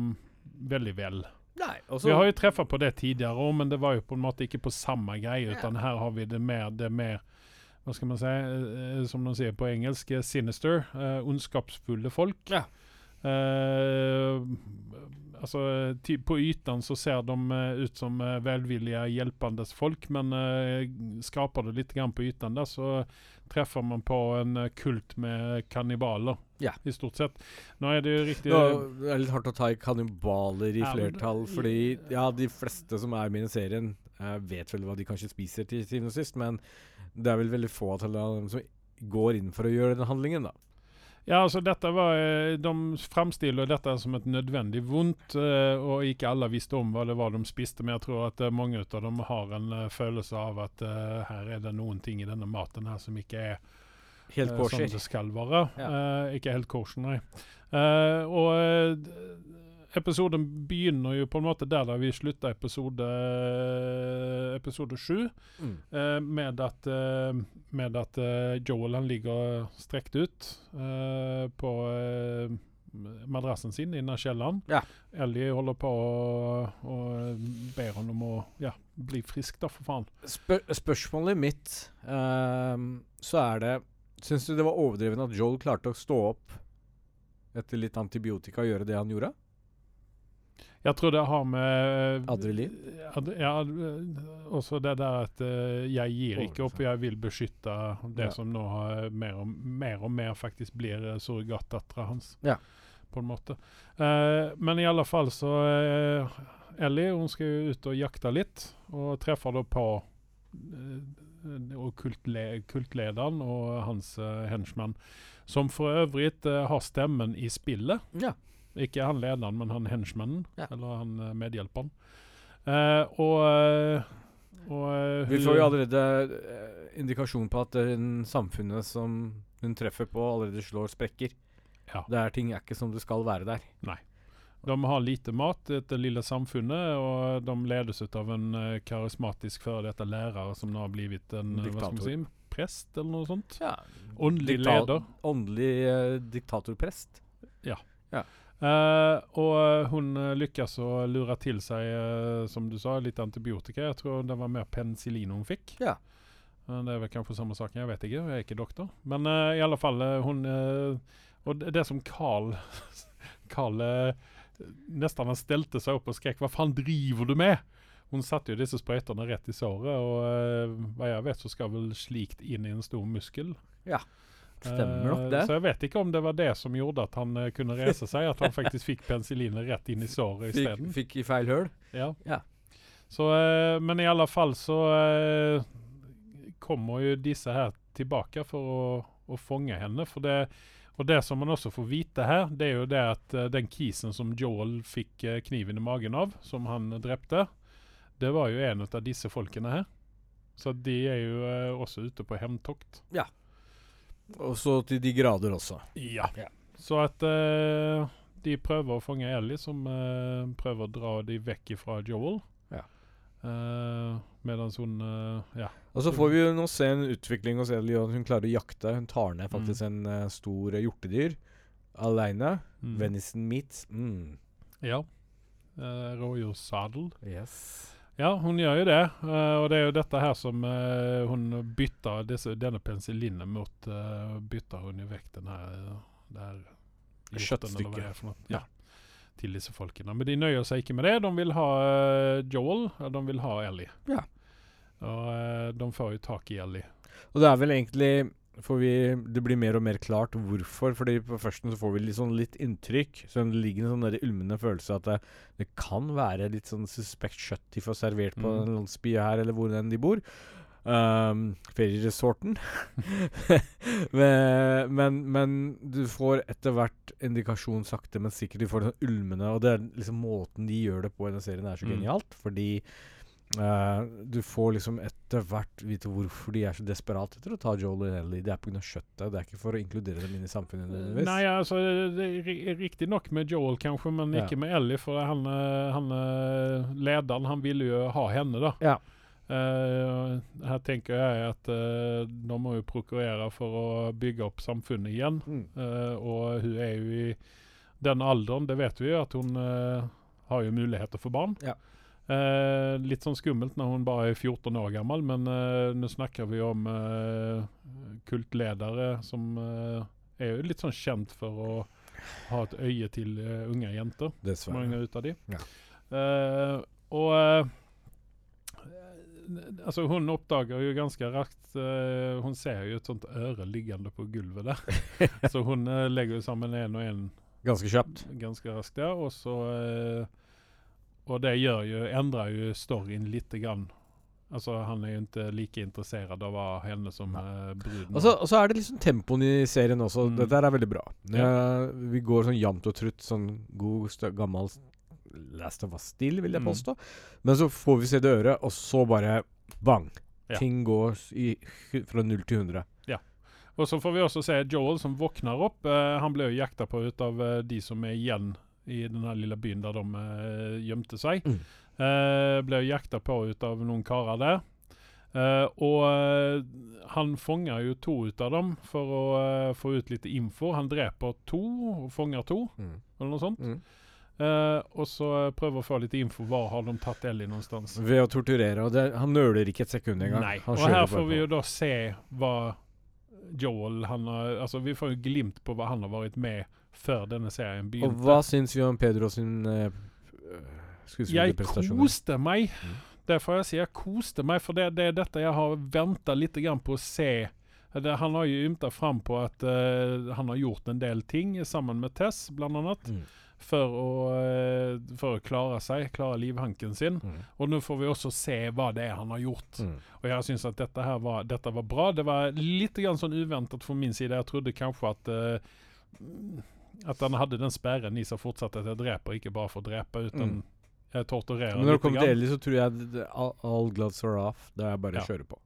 veldig vel. Nei, også, Vi har jo treffet på det tidligere òg, men det var jo på en måte ikke på samme greie. Utan her har vi det mer, det mer Hva skal man si, eh, som de sier på engelsk, eh, sinister. eh, ondskapsfulle folk. Ja. Eh, altså, på ytan så ser de eh, ut som velvillige, hjelpende folk, men skraper du litt grann på ytan der, så treffer man på en eh, kult med kannibaler, Ja. i stort sett. Nå er det jo riktig Nå, det er litt hardt å ta i kannibaler i Ja, flertall, fordi ja, de fleste som er med i serien, eh, vet vel hva de kanskje spiser til syvende og sist, men det er vel veldig få av dem som går inn for å gjøre den handlingen, da. Ja, altså dette var, eh, De framstiller dette som et nødvendig vondt, eh, og ikke alle visste om hva det var de spiste. Men jeg tror at eh, mange av dem har en følelse av at her er det noen ting i denne maten her som ikke er Helt kosher. som det skal være. Ja. Ikke helt kosher, nei. Og episoden begynner jo på en måte der der vi slutta episode episode sju. Mm. Eh, med at, eh, med at eh, Joel han ligger strekt ut eh, på eh, madrassen sin i kjelleren. Ja. Ellie holder på å ber han om å ja, bli frisk, da, for faen. Spør spørsmålet mitt ehm, så er det Syns du det var overdreven at Joel klarte å stå opp etter litt antibiotika og gjøre det han gjorde? Jeg tror det har med Adrenalin? Ad, ja, også det der at eh, jeg gir ikke opp, jeg vil beskytte det Ja. som nå har mer og mer, og mer faktisk blir surrogatdattera hans. Ja. På en måte. Eh, men i alle fall så eh, Ellie hun skal jo ut og jakte litt, og treffer da på eh, og kultle, kultlederen og hans uh, henchman, som for øvrig uh, har stemmen i spillet. Ja. Ikke han lederen, men han henchmannen. Ja. Eller han eh, medhjelperen. Eh, og eh, og Vi får jo allerede indikasjon på at den samfunnet som hun treffer på, allerede slår sprekker. Ja. Det er ting er ikke som det skal være der. Nei. De har lite mat, dette lille samfunnet, og de ledes ut av en karismatisk før dette lærer som nå har blitt en hva skal man si, prest, eller noe sånt. Ja. Åndelig Dikta- leder. Åndelig uh, diktatorprest. Eh, og eh, hun eh, lykkes å lure til seg, uh, som du sa, litt antibiotika. Jeg tror det var mer penicillin hun fikk. Ja. Men det er vel kanskje samme saken, jeg vet ikke. Jeg er ikke doktor. Men i alle fall, hun Og det, det som Carl Carl nesten stelte seg opp og skrek 'Hva faen driver du med?' Hun satte jo disse sprøytene rett i såret, og hva jeg vet, så skal vel slikt inn i en stor muskel. Stemmer nok Eh, det. Så jeg vet ikke om det var det som gjorde at han eh, kunne reise seg, at han faktisk fikk penicillinet rett inn i såret Fikk, isteden. fikk i feil høl. Ja. Ja. Så, eh, men i alle fall så kommer jo disse her tilbake for å, å fange henne. For det, og det som man også får vite her, det er jo det at uh, den kisen som Joel fikk uh, kniven i magen av, som han drepte, det var jo en av disse folkene her. Så de er jo uh, også ute på hevntokt. Og så til de grader også. Ja. Ja. Så at uh, de prøver å fange Ellie, som uh, prøver å dra de vekk fra Joel. Ja. Uh, Mens hun Ja. Og så får vi jo nå se en utvikling hos Ellie, og hun klarer å jakte. Hun tar ned faktisk en eh, stor hjortedyr aleine. Mm. Venison meat. Mm. Ja. Uh, Rådyrsadel. Yes. Ja, hun gjør jo det. Uh, og det er jo dette her som uh, hun bytter disse, denne penicillinen mot uh, Bytter hun jo vekk den her hjorten, Kjøttstykket. Ja. Til disse folkene. Men de nøyer seg ikke med det. De vil ha Joel, og de vil ha Ellie. Ja. Og de får jo tak i Ellie. Og det er vel egentlig får vi, Det blir mer og mer klart hvorfor. Fordi på førsten så får vi litt sånn litt inntrykk. Så det ligger en sånn der ulmende følelse at det, det kan være litt sånn suspekt kjøtt de får servert på Mm. en landsby her, eller hvor enn de bor. Um, ferieresorten. men, men, men du får etter hvert indikasjon sakte, men sikkert. Du får det sånn ulmende, og det er liksom måten de gjør det på i denne serien, er så Mm. genialt. Fordi eh, du får liksom etter hvert vite hvorfor de er så desperate etter å ta Joel og Ellie. Det er pga. kjøttet. Det er ikke for å inkludere dem inn i samfunnet. nødvendigvis. Nei, altså det er ri- riktig nok med Joel kanskje, men Ja. ikke med Ellie. For han, eh, han eh, lederen, han ville jo ha henne, da. Ja. Uh, her tenker jeg at uh, de må jo prokurere for å bygge opp samfunnet igjen. Mm. Og hun er jo i den alderen, det vet vi jo, at hun har jo muligheter for barn. Ja. Eh, litt sånn skummelt når hun bare er 14 år gammel, men eh, nå snakker vi om eh, kultledere som eh, er jo litt sånn kjent for å ha et øye til eh, unge jenter. Dessverre. Mange ut av de. Ja. Eh, og Altså, hun oppdager jo ganske raskt uh, Hun ser jo et sånt øre liggende på gulvet der. så hun uh, legger jo sammen en og en Ganske kjapt. ganske raskt ja. og så eh, Og det gör ju, Endrer jo storyen lite grann. Altså, han er jo ikke like interessert av henne som uh, bruden. Og så, og så er det liksom tempoen i serien også. Mm. Dette er veldig bra. Ja. Uh, vi går sånn jevnt og trutt, sånn god, gammel Last of Us-stil, vil jeg Mm. påstå. Men så får vi se det øret, og så bare bang. Ja. Ting går i, fra null til 100. Og så får vi også se Joel som våkner opp. Uh, han blir jo jakta på ut av de som er igjen i den lille byen der de eh, gjemte seg. Mm. Eh, ble jakta på ut av noen karer der. Uh, og uh, han fanger jo to ut av dem for å uh, få ut litt info. Han dreper to og fanger to, eller noe sånt. Mm. Og så prøver å få litt info. Hvor har de tatt Ellie någonstans? Ved å torturere. Og det, han nøler ikke et sekund engang. Nei. Han Og her får vi jo da se hva Joel han har Altså Vi får jo glimt på hva han har vært med før denne serien begynte. Og hva syns vi om Pedro sin uh, jeg koste meg. Mm. Får jeg si. Jeg koste meg, for det, det er dette jeg har venta litt grann på å se. Det, han har jo ymta fram på at uh, han har gjort en del ting sammen med Tess, blant annet. Mm. For å, eh, for å klare seg, klare livhanken sin. Mm. Og nå får vi også se hva det er han har gjort. Mm. Og jeg syns at dette her var, dette var bra. Det var litt grann sånn uventet for min side. Jeg trodde kanskje at eh, At han hadde den sperren i seg fortsatt at jeg dreper, ikke bare for å drepe, uten Mm. jeg torturerer Men når det kommer til Eli, så tror jeg det- all, all gloves are off. Det er bare Ja. å kjøre på.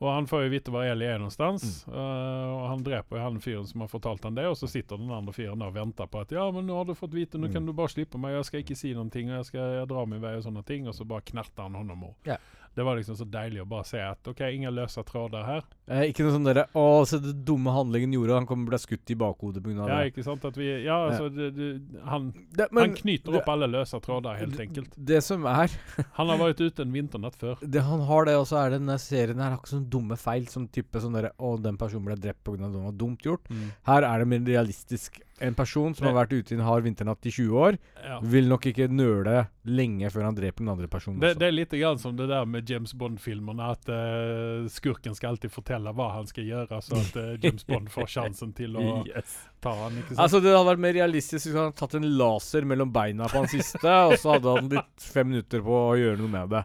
Og han får jo vite hvor Eli er noenstans. Mm. Uh, og han dreper jo han fyren som har fortalt han det, og så sitter den andre fyren og venter på at ja, men nå har du fått vite, nå Mm. kan du bare slippe meg, jeg skal ikke si noen ting, og jeg skal jeg drar min vei og sånne ting, og så bare knerter han hånda mor. Ja. Det var liksom så deilig å bare se at OK, ingen løse tråder her. Eh, ikke noe sånn derre Å, se det dumme handlingen gjorde, han kommer ble skutt i bakhodet pga. Ja, det. ikke sant? At vi, ja, altså, det, det, han, det. han knyter opp alle løse tråder, helt enkelt. Det som er Han har vært ute en vinternatt før. det Han har det, og så er det denne serien her har ikke sånne dumme feil. Sånn type sånn derre Å, den personen ble drept pga. noe var dumt gjort. Her er det mer realistisk. En person som Det- har vært ute i en hard vinternatt i 20 år, Ja. vil nok ikke nøle lenge før han dreper den andre personen Det, det er litt grann som det der med James Bond-filmerne, at uh, skurken skal alltid fortelle hva han skal gjøre, så at uh, James Bond får sjansen til å Yes. ta han. Altså Det hadde vært mer realistisk hvis han hadde tatt en laser mellom beina på han siste, og så hadde han litt fem minutter på å gjøre noe med det.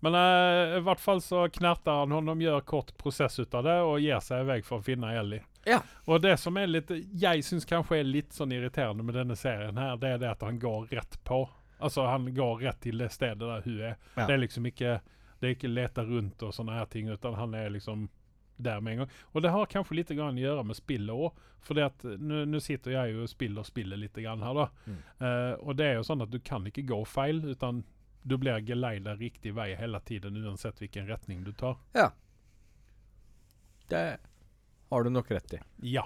Men eh, i hvert fall så knerter han honom, gjør kort prosess ut av det, og gir seg i vei for å finne Ellie. Ja. Og det som er litt Jeg syns kanskje er litt sånn irriterende med denne serien her, det er det at han går rett på. Altså, han går rett til det stedet der hun er. Ja. Det er liksom ikke Det er ikke leta rundt og sånne her ting utan han er liksom der med en gang. Og det har kanskje litt grann å gjøre med spillet òg. For det att nu, nu sitter jeg jo og spiller og spiller litt grann da. Mm. Uh, og det er jo sånn at du kan ikke gå feil, utan du blir geleida riktig vei hele tiden uansett hvilken retning du tar. Ja. Det har du nok rett i. Ja.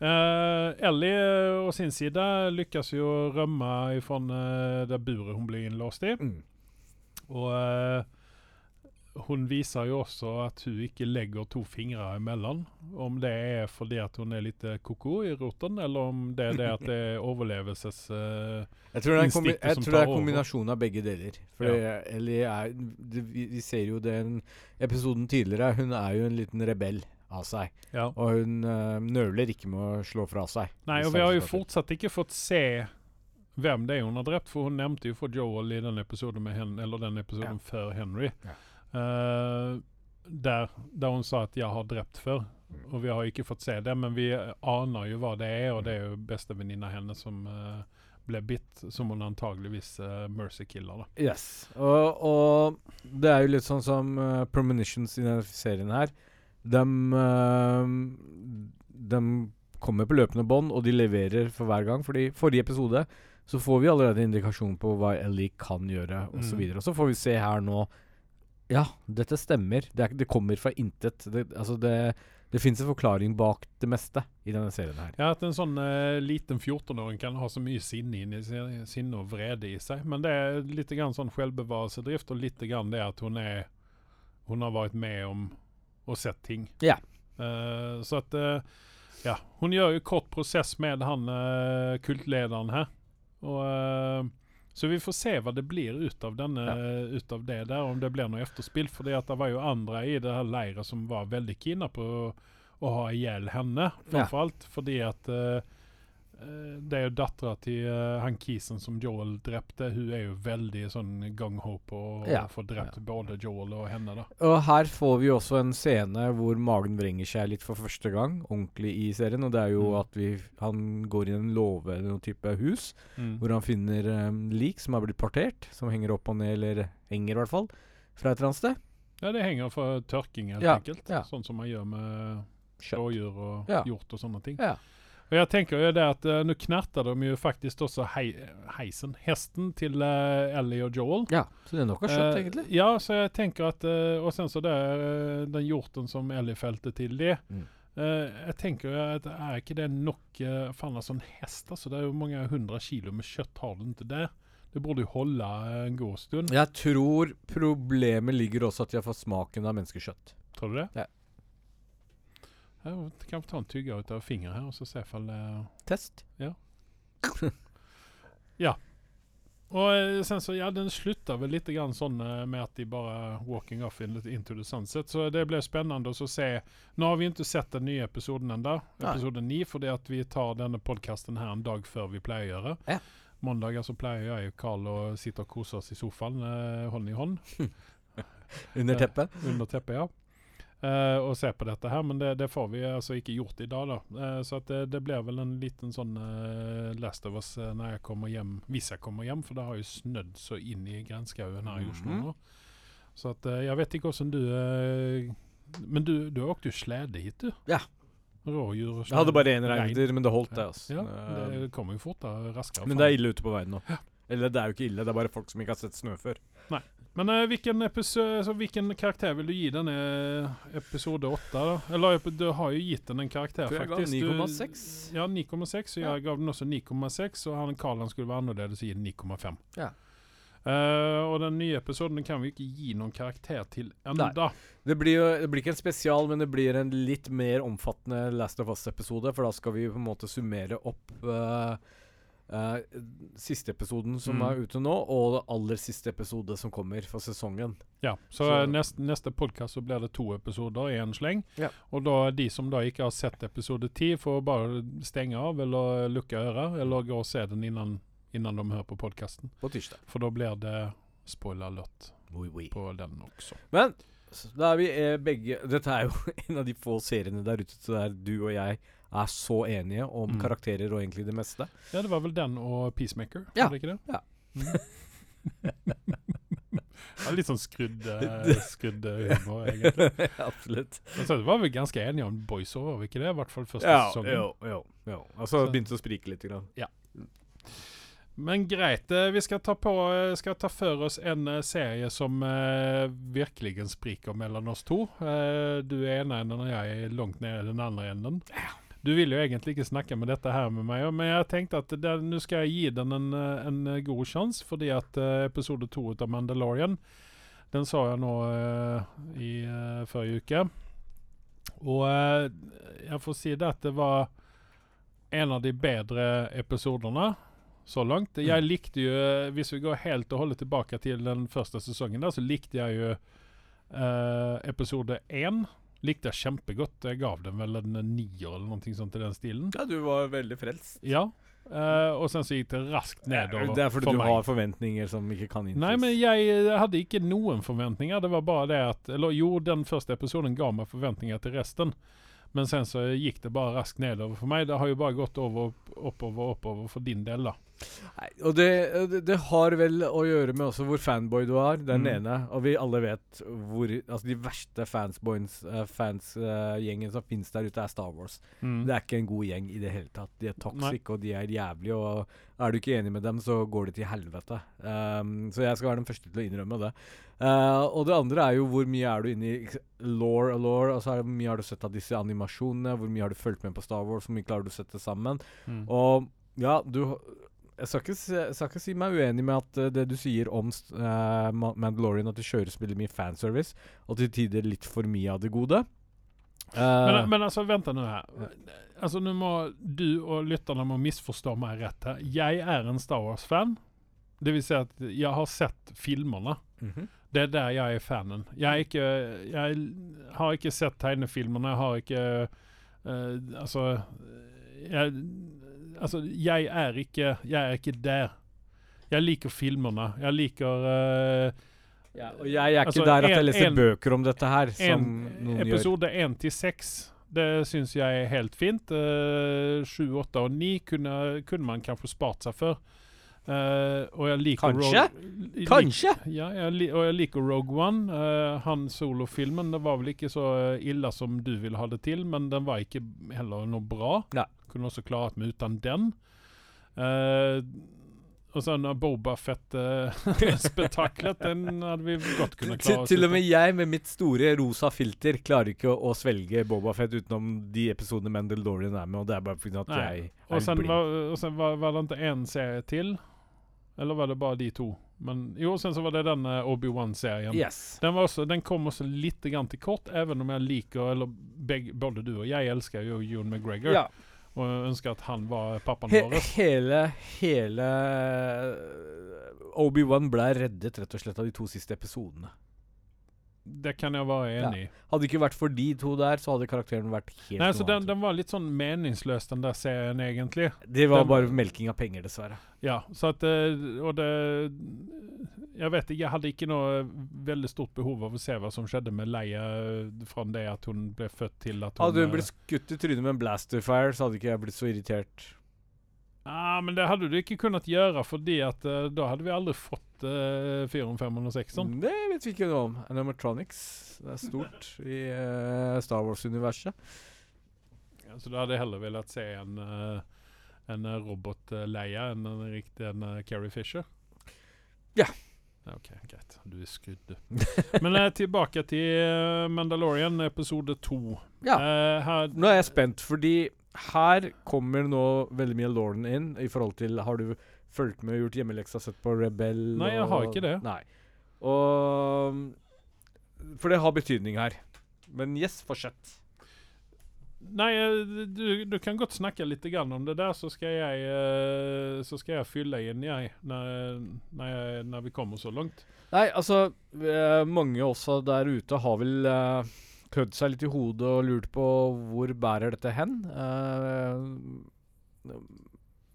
Uh, Ellie å sin side lyckas jo rømme ifrån uh, det buret hun blir innlåst i. Mm. Og eh, hun viser jo også at hun ikke legger to fingre imellom. Om det er fordi at hun er litt eh, ko-ko i roten, eller om det er det at det er overlevelsesinstinktet uh, Jeg tror det er kombi jeg tror det er en kombinasjon av begge deler. For Ellie er det, vi, vi ser jo den episoden tidligere. Hun er jo en liten rebell av seg. ja. Og hun uh, nøler ikke med å slå fra seg. Nei, og vi har jo fortsatt ikke fått se hvem det er hun har drept, for hun nevnte jo for Joel i den episoden med hen, eller den episoden før Henry. Ja. Eh, der, der hun sa at 'jeg har drept før'. Og vi har ikke fått se det, men vi aner jo hva det er, og det er jo bestevenninna hennes som eh, ble bitt, som hun antageligvis uh, mercy-killer. Yes. Og, og det er jo litt sånn som uh, Premonitions i denne serien her. De, De kommer på løpende bånd, og de leverer for hver gang. Fordi forrige episode så får vi allerede indikasjon på hva Ellie kan gjøre, osv. Og, så Mm. og så får vi se her nå Ja, dette stemmer. Det, er, det kommer fra intet. Det, altså det, det fins en forklaring bak det meste i denne serien her. Ja, At en sånn uh, liten 14-åring kan ha så mye sinne, inni, sinne og vrede i seg. Men det er litt grann sånn selvbevarelsedrift, og litt grann det at hun er Hun har vært med om og sett ting. Ja. Uh, så at uh, Ja. Hun gjør jo kort prosess med han kultlederen her. Og Så vi får se hva det blir ut av, denne, ut av det der, om det blir noe efterspill. For det var jo andre i det her leiret som var veldig kina på å, å ha ihjel henne, framfor alt. Fordi at eh, det er jo dattera til uh, han kisen som Joel drepte. Hun er jo veldig sånn gung-ho på å Ja. få drept både Joel og henne. da. Og her får vi også en scene hvor magen vrenger seg litt for første gang, ordentlig i serien. Og det er jo Mm. at vi, han går i en låve eller noen type hus, Mm. hvor han finner um, lik som har blitt partert, som henger opp og ned, eller henger i hvert fall, fra et eller annet sted. Ja, det henger for tørking, helt Ja, enkelt. ja. Sånn som man gjør med Kjøtt. rådyr og Ja. hjort og sånne ting. Ja. Og jeg tenker jo det at uh, nå knerter de jo faktisk også hei, heisen, hesten til uh, Ellie og Joel. ja. Så det er noe kjøtt, Eh, egentlig. Ja, så jeg tenker at uh, Og sen så det er den hjorten som Ellie felte til det. Mm. Uh, jeg tenker jo at er ikke det nok uh, Faen, altså en hest, altså. Det er jo mange hundre kilo med kjøtt har du ikke der. Det burde jo holde eh, en god stund. Jeg tror problemet ligger også at de har fått smaken av menneskekjøtt. Tror du det? Ja. Jeg kan ta en tygge ut av fingeren her og så se ifall det Test. Ja. ja. Og eh, sen så, ja, den slutter vel litt grann sånn eh, med at de bare walking off in, into the sunset. Så det ble spennende å se. Nå har vi ikke sett den nye episoden ennå, episode ni, fordi at vi tar denne podkasten her en dag før vi pleier å gjøre. Ja. Mandager så pleier jeg og Carl å sitte og kose oss i sofaen, eh, hånd i hånd, Under Ja. teppet. under teppet, ja. Eh, og se på dette her, men det, det får vi altså ikke gjort i dag, da. Uh, så det, det blir vel en liten sånn uh, Last of Us når jeg kommer hjem, hvis jeg kommer hjem, for det har jo snødd så inn i grenskauen her i Oslo Mhm. nå. Så at jeg vet ikke hvordan du Men du, du har jo slede hit, du. Ja. Rådjur og Jeg hadde bare én Regn. men det holdt, det. altså. Ja, det kommer jo fortere, raskere. men det er ille ute på veien nå. Eller det er jo ikke ille, det er bare folk som ikke har sett snø før. Men uh, hvilken, episode, altså, hvilken karakter vil du gi denne episode 8? Eller du har jo gitt den en karakter, faktisk. jeg ga faktisk. Du- 9,6. Ja, 9,6. Og Ja. jeg gav den også 9,6, og han Karl han skulle være annerledes og gi den 9,5. Ja. Uh, og den nye episoden kan vi ikke gi noen karakter til enda. Det blir jo det blir ikke en spesial, men det blir en litt mer omfattende Last of Us-episode. For da skal vi på en måte summere opp eh, eh, siste episoden som Mm. er ute nå, og det aller siste episode som kommer for sesongen. Ja, så, Så- nest, neste podkast så blir det to episoder i en sleng. Ja. Og da de som da ikke har sett episode 10, får bare stenge av eller lukke øret, eller gå og se den innan, innan de hører på podkasten. På tirsdag. For da blir det spoiler alert Oui, oui. på den også. Men da er vi eh, begge Dette er jo en av de få seriene der ute så der du og jeg er så enige om Mm. karakterer og egentlig det meste. Ja, det var vel den og Peacemaker? Ja. Var det ikke det? Ja. Mm. Ja, litt sånn skrudd, eh, skrudd eh, humor, egentlig. Absolutt. Altså, det var vi ganske enige om voiceover, var vi ikke det? I hvert fall første Ja, sesongen. jo, jo, jo. Og så begynte å sprike litt. Grann. Men greit, eh, vi skal ta, på, skal ta for oss en serie som eh, virkelig spriker mellom oss to. Eh, du er ene enden, og jeg er langt nede i den andre enden. Du vil jo egentlig ikke snakke med dette her med meg, men jeg tenkte at nå skal jeg gi den en, en god sjanse, fordi at eh, episode to av Mandalorian den sa jeg nå uh, i uh, forrige uke. Og uh, jeg får si det at det var en av de bedre episodene så langt. Jeg likte jo, hvis vi går helt og holder tilbake til den første sesongen, der, så likte jeg jo episode én. Likte jeg kjempegodt. Jeg gav den vel en nier eller noe sånt i den stilen. Ja, du var veldig frelst. Ja. Uh, og sen så gikk det raskt nedover Det er fordi for du meg. har forventninger som ikke kan innfris. Nei, men jeg hadde ikke noen forventninger. Det var bare det at Eller jo, den første episoden ga meg forventninger til resten. Men sen så gikk det bare raskt nedover for meg. Det har jo bare gått over, oppover, oppover for din del, da. Nei, og det, det, har vel å gjøre med også hvor fanboy du er, den Mm. ene. Og vi alle vet hvor Altså de verste fansgjengen som finnes der ute, er Star Wars. Mm. Det er ikke en god gjeng i det hele tatt. De er toxic, Nei. og de er jævlige. Og er du ikke enig med dem, så går det til helvete. Um, så jeg skal være den første til å innrømme det. Uh, og det andre er jo hvor mye er du inne i law og law. Altså hvor mye har du sett av disse animasjonene? Hvor mye har du fulgt med på Star Wars? Hvor mye klarer du å sette sammen? Mm. Og ja, du jeg skal, ikke, jeg skal ikke si meg uenig med at uh, det du sier om eh, Mandalorian, at det kjøres veldig mye fanservice, og til tider litt for mye av det gode. Uh, Men, men altså, vent nå her. Altså, Nå må du og lytterne må misforstå meg rett her. Jeg er en Star Wars-fan. Det vil si at jeg har sett filmene. mhm. Det er der jeg er fanen. Jeg, er ikke, jeg har ikke sett tegnefilmene. Jeg har ikke eh, Altså jeg, altså jeg er ikke Jeg er ikke der. Jeg liker filmene. Jeg liker uh, ja, og jeg er ikke Altså, der at en- jeg leser en- bøker om dette her, som en, noen gjør. episode én til seks. Det syns jeg er helt fint. Eh, Sju, åtte og ni kunne, kunne man kanskje spart seg for. Uh, og jeg liker Kanskje? Rogue- lik- Kanskje? Ja, jeg og jeg liker Rogue One. Uh, han solofilmen det var vel ikke så eh, ille som du ville ha det til, men den var ikke heller noe bra. Nei. Kunne også klart meg uten den. Uh, og sen uh, Boba Fett-spetakkelet, den hadde vi godt kunne klare oss til og med jeg med mitt store rosa filter klarer ikke å, å svelge Boba Fett utenom de episodene Mandalorian er med, og det er bare fordi at Nei. jeg Og er sen, blind. var, og sen var, var det ikke én serie til? Eller var det bare de to? Men jo, sen så var det den uh, Obi-Wan-serien. Yes. Den, også, den kom også litt grann til kort, even om jeg liker Eller begge, både du og jeg elsker jo Jon McGregor. Ja. Og ønsker at han var pappaen He vår. hele hele Obi-Wan ble reddet rett og slett av de to siste episodene. Det kan jeg være enig i. Hadde det ikke vært for de to der, så hadde karakteren vært helt Nei, så den, den var litt sånn meningsløs, den der serien, egentlig. Det var den- bare melking av penger, dessverre. Ja, så at eh, Og det Jeg vet ikke, jeg hadde ikke noe veldig stort behov av å se hva som skjedde med Leia eh, fra det at hun ble født til at hun Hadde hun eh, blitt skutt i trynet med en blasterfire, så hadde ikke jeg blitt så irritert. Ja, men det hadde du ikke kunnet gjøre, fordi at uh, da hadde vi aldri fått uh, 400, 500, 600. Det vet vi ikke noe om. Animatronics. Det er stort i uh, Star Wars-universet. Ja, så da hadde jeg heller villet se en, uh, en robotleie enn en riktig en eh, Carrie Fisher. Ja. OK, greit. Du er skrudd. Men eh, tilbake til eh, Mandalorian episode to. Ja. Eh, Nå er jeg spent, fordi her kommer nå veldig mye Lauren inn i forhold til Har du fulgt med og gjort hjemmeleksa, sett på Rebel? Nei, jeg har og- ikke det. Nei. Og For det har betydning her. Men yes, fortsett. Nei, eh, du, du kan godt snakke litt grann om det der, så skal jeg, eh, så skal jeg fylle inn, jeg, når, når, jeg, når vi kommer så langt. Nei, altså eh, Mange også der ute har vel uh, klødd seg litt i hodet og lurt på hvor bærer dette hen. Uh,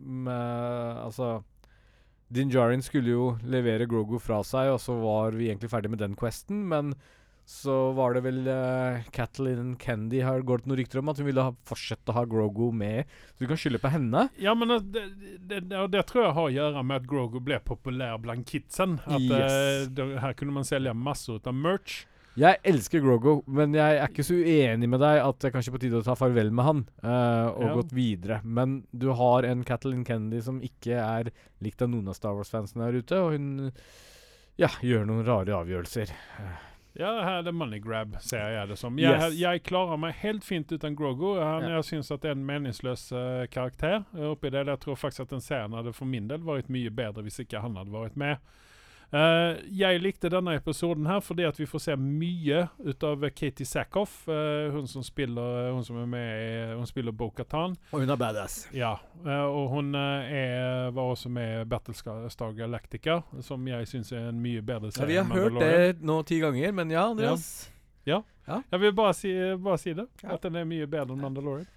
med, altså Din Jarin skulle jo levere Grogo fra seg, og så var vi egentlig ferdig med den questen, men så var det vel uh, Kathleen Candy har gått noen rykter om at hun ville ha, fortsette å ha Grogo med. Så du kan skylde på henne. Ja, men det, det, det, det tror jeg har å gjøre med at Grogo ble populær blant kidsen. At Yes. uh, det, Her kunne man selge masse ut av merch. Jeg elsker Grogo, men jeg er ikke så uenig med deg at det er kanskje på tide å ta farvel med han uh, og Ja. gått videre. Men du har en Kathleen Kennedy som ikke er likt av noen av Star Wars-fansene her ute, og hun ja, gjør noen rare avgjørelser. Ja, her er det money grab, ser jeg det som. Jeg, Yes. jeg klarer meg helt fint uten Grogo. Han, Ja. Jeg syns at det er en meningsløs uh, karakter. eh, oppi det. Jeg tror faktisk at den serien hadde for min del vært mye bedre hvis ikke han hadde vært med. Eh, jeg likte denne episoden her fordi at vi får se mye ut av Katie Sackhoff. eh, hun som spiller Hun som er med i Hun spiller Bo-Katan. Og hun er badass. Ja, eh, og hun eh, er, var også med i Battlestar Galactica, som jeg syns er en mye bedre Ja, vi har enn hørt det nå ti ganger, men ja, Andreas. Jeg vil bare si, bare si det. Ja. At den er mye bedre enn Mandalorian.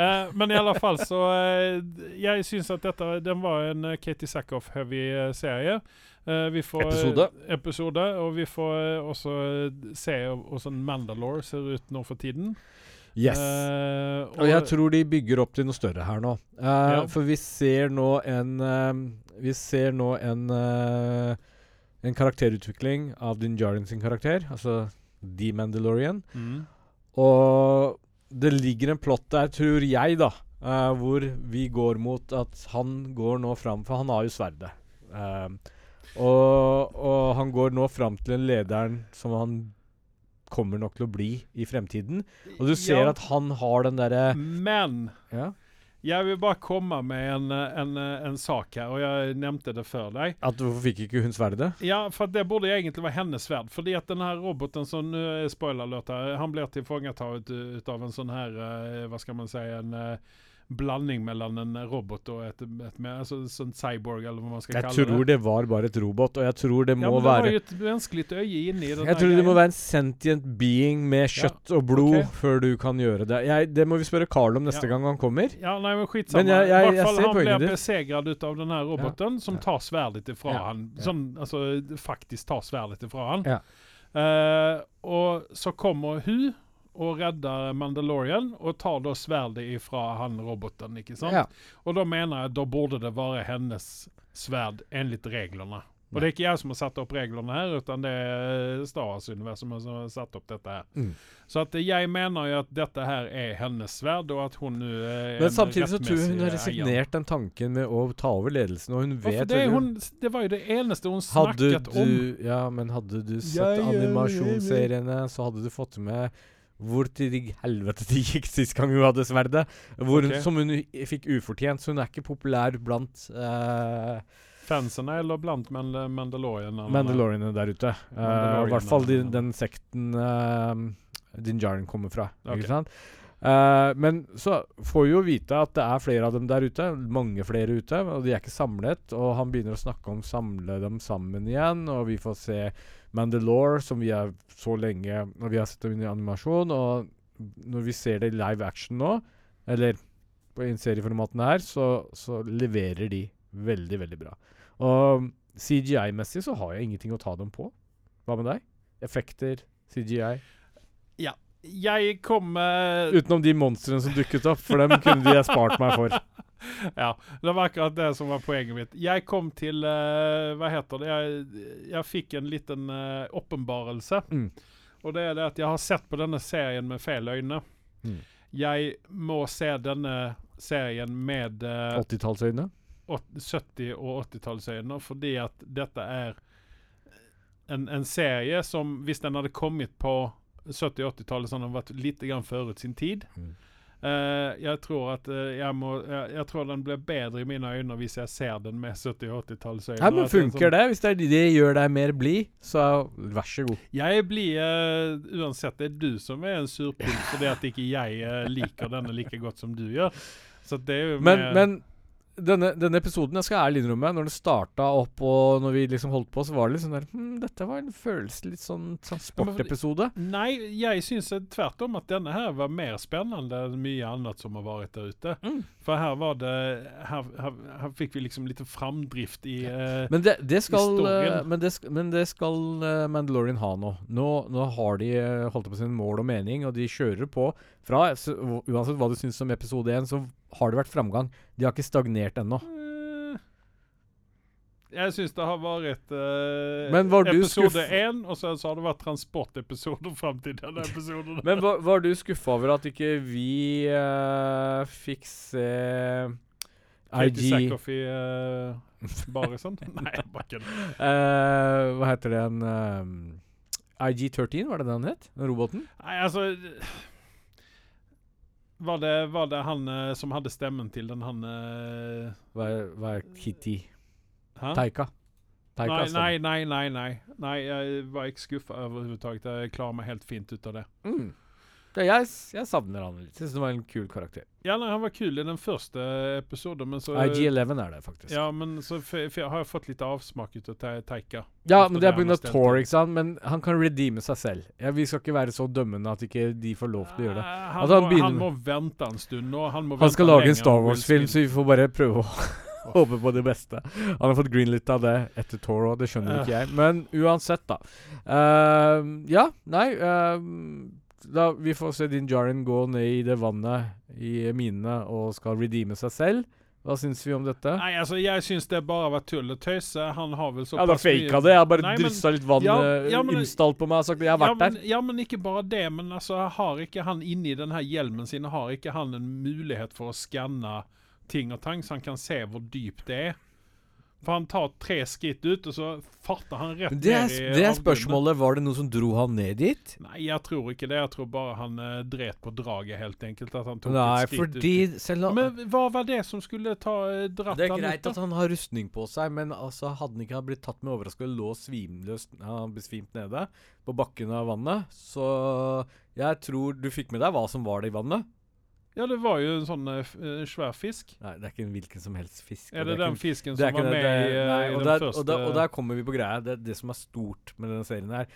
Eh, men i alle fall så eh, Jeg syns at dette den var en eh, Katie Sackhoff-heavy eh, serie. Eh, vi får, Episode. episode. Og vi får eh, også se hvordan Mandalore ser ut nå for tiden. Yes. Uh, Og jeg tror de bygger opp til noe større her nå. Uh, Ja. For vi ser nå en uh, Vi ser nå en En karakterutvikling av Din Djarin sin karakter, altså The Mandalorian. mm. Og det ligger en plott der, tror jeg, da, uh, hvor vi går mot at han går nå fram For han har jo sverdet. Uh, og, og han går nå fram til en lederen som han kommer nok til å bli i fremtiden. Og du ser Ja. at han har den derre Men ja, jeg vil bare komme med en, eh, en, eh, en sak her, og jeg nevnte det før deg. At hvorfor fikk ikke hun sverdet? Ja, for det burde egentlig være hennes sverd. Fordi at den her roboten som nu er spoiler alert her, han blir tilfångatatt ut av en sånn her eh, Hva skal man si En eh, blanding mellom en robot og et, et mer, altså, sånn cyborg, eller hva man skal Jeg kalle tror det var bare et robot, og jeg tror det ja, må men det var være jo et menneskelig øye inni Jeg tror det må være en sentient being med kjøtt og blod okay. før du kan gjøre det. Jeg, det må vi spørre Carl om neste Ja. gang han kommer. Ja, nei, men jeg- jeg- I hvert fall han blir besegret ut av den her roboten, som Ja. tar sverdet ifra Ja. han. Som Sånn, altså faktisk tar sverdet ifra han. Ja. Eh, og så kommer hun og redder Mandalorian, og tar da sverdet ifra han roboten, ikke sant? Ja. Og da mener jeg at da burde det være hennes sverd enligt reglene. Og det er ikke jeg som har satt opp reglene her, utan det er Star Wars-universet som har satt opp dette her. Mm. Så at jeg mener jo at dette her er hennes sverd, og at hun nå er Men samtidig så tror jeg hun har resignert den tanken med å ta over ledelsen, og hun Ja, vet det, hun, det var jo det eneste hun Hadde snakket om. Ja, men hadde du sett ja, ja. animasjonsseriene, så hadde du fått med hvor til helvete det gikk sist gang hun hadde sverdet. Hvor okay. Som hun fikk ufortjent. Så hun er ikke populær blant uh, Fansene eller blant Mandal Mandalorian? Mandalorianene der ute. Uh, I hvert fall de, den sekten uh, Din Djarin kommer fra. Okay. Ikke sant? Uh, men så får vi jo vite at det er flere av dem der ute. Mange flere ute. Og de er ikke samlet. Og han begynner å snakke om samle dem sammen igjen. Og vi får se Mandalore, som vi har så lenge Når vi har sett dem i animasjon. Og når vi ser det i live action nå, eller på en serieformaten her, så, så leverer de veldig, veldig bra. Og CGI-messig så har jeg ingenting å ta dem på. Hva med deg? Effekter, CGI? Jeg kom med Utenom de monstrene som dukket opp, for dem kunne de ha spart meg for. Ja, det var akkurat det som var poenget mitt. Jeg kom til uh, Hva heter det? Jeg, jeg fikk en liten uh. Mm. Og det er det at jeg har sett på denne serien med feil øyne. Mm. Jeg må se denne serien med uh, 80-tallsøyne. 70- og 80-tallsøyne, fordi at dette er en, en serie som, hvis den hadde kommet på 70- og 80-tallet, så har vært litt grann forut sin tid. Mm. Uh, jeg tror at uh, jeg må jeg, jeg tror den blir bedre i mine øyne hvis jeg ser den med 70- og 80-tallsøyne. Ja, men funker sånn- det? Hvis det, det gjør deg mer blid, så vær så god. Jeg blir uh, Uansett, det er du som er en surpult fordi at ikke jeg liker denne like godt som du gjør. Så det er jo Men, med- men denne, denne episoden, jeg skal ærlig innrømme, når den starta opp og når vi liksom holdt på, så var det litt sånn der hm, Dette var en følelse litt sånn transportepisode. Nei, jeg syns tvert om at denne her var mer spennende enn mye annet som har vært der ute. Mm. For her var det Her, her, her fikk vi liksom litt framdrift i uh, Men det, det skal Historien. eh, men, det, men det skal eh, Mandalorian ha nå. nå. Nå har de holdt på sin mål og mening, og de kjører på. Fra, så, uansett hva du syns om episode én, så har det vært framgang. De har ikke stagnert ennå. eh, Jeg syns det har vært eh, episode én, og så, så har det vært transportepisoder fram til denne episoden. Men var, var du skuffa over at ikke vi eh, fikk se IG Sackhoff i uh, Barisen? Nei, jeg bare kødder. Uh, Hva heter det en IG-13, var det den het? Den roboten? Nei, altså var det, var det han eh, som hadde stemmen til den han eh, Hva hva er Kitty? hæ? Taika. Taika nei, nei, nei, nei. Nei, jeg var ikke skuffa overhodet. Jeg klarer meg helt fint ut av det. Mm. Det, jeg, jeg savner han litt. Syns det var en kul karakter. Ja, nei, Han var kul i den første episoden, men så IG11 er det, faktisk. Ja, men så har jeg fått litt avsmak ut av Te- Teika. Ja, men det er pga. ikke sant? Men han kan redeeme seg selv. Ja, vi skal ikke være så dømmende at ikke de får lov til å gjøre det. Eh, Han, Altså, han må, han må vente en stund nå. Han, Han skal lage en Star Wars-film, så vi får bare prøve å håpe på det beste. Han har fått greenlit av det etter Toro, det skjønner ikke jeg. Men uansett, da. Uh, ja, nei da Vi får se Din Jaren gå ned i det vannet i minene og skal redeeme seg selv. Hva syns vi om dette? Nei, altså, jeg syns det bare var tull og tøys. Han har vel såpass mye Ja, da mye- faka det. Jeg har bare Nei, men- dryssa litt vann Ja, eh, ja, men- instalt på meg og sagt jeg har ja, vært men, der. ja, men ikke bare det. Men altså, har ikke han inni denne hjelmen sin Har ikke han en mulighet for å skanne ting og tang, så han kan se hvor dypt det er? For han tar tre skritt ut, og så farter han rett Det er, ned i det er spørsmålet. Var det noe som dro han ned dit? Nei, jeg tror ikke det. Jeg tror bare han eh, dret på draget, helt enkelt. At han tok Nei, et skritt fordi ut. selv om Men hva var det som skulle ta eh, dratt Det er han ut, greit da? at han har rustning på seg, men altså hadde han ikke blitt tatt med overraskelse lå svimløst Han har besvimt nede på bakken av vannet, så jeg tror du fikk med deg hva som var det i vannet. Ja, det var jo en sånn uh, eh, svær fisk. Nei, det er ikke en hvilken som helst fisk. Er det, det er den en- fisken som var med det- i, eh, nei, i den der, første og, der, og der kommer vi på greia. Det, det som er stort med denne serien her.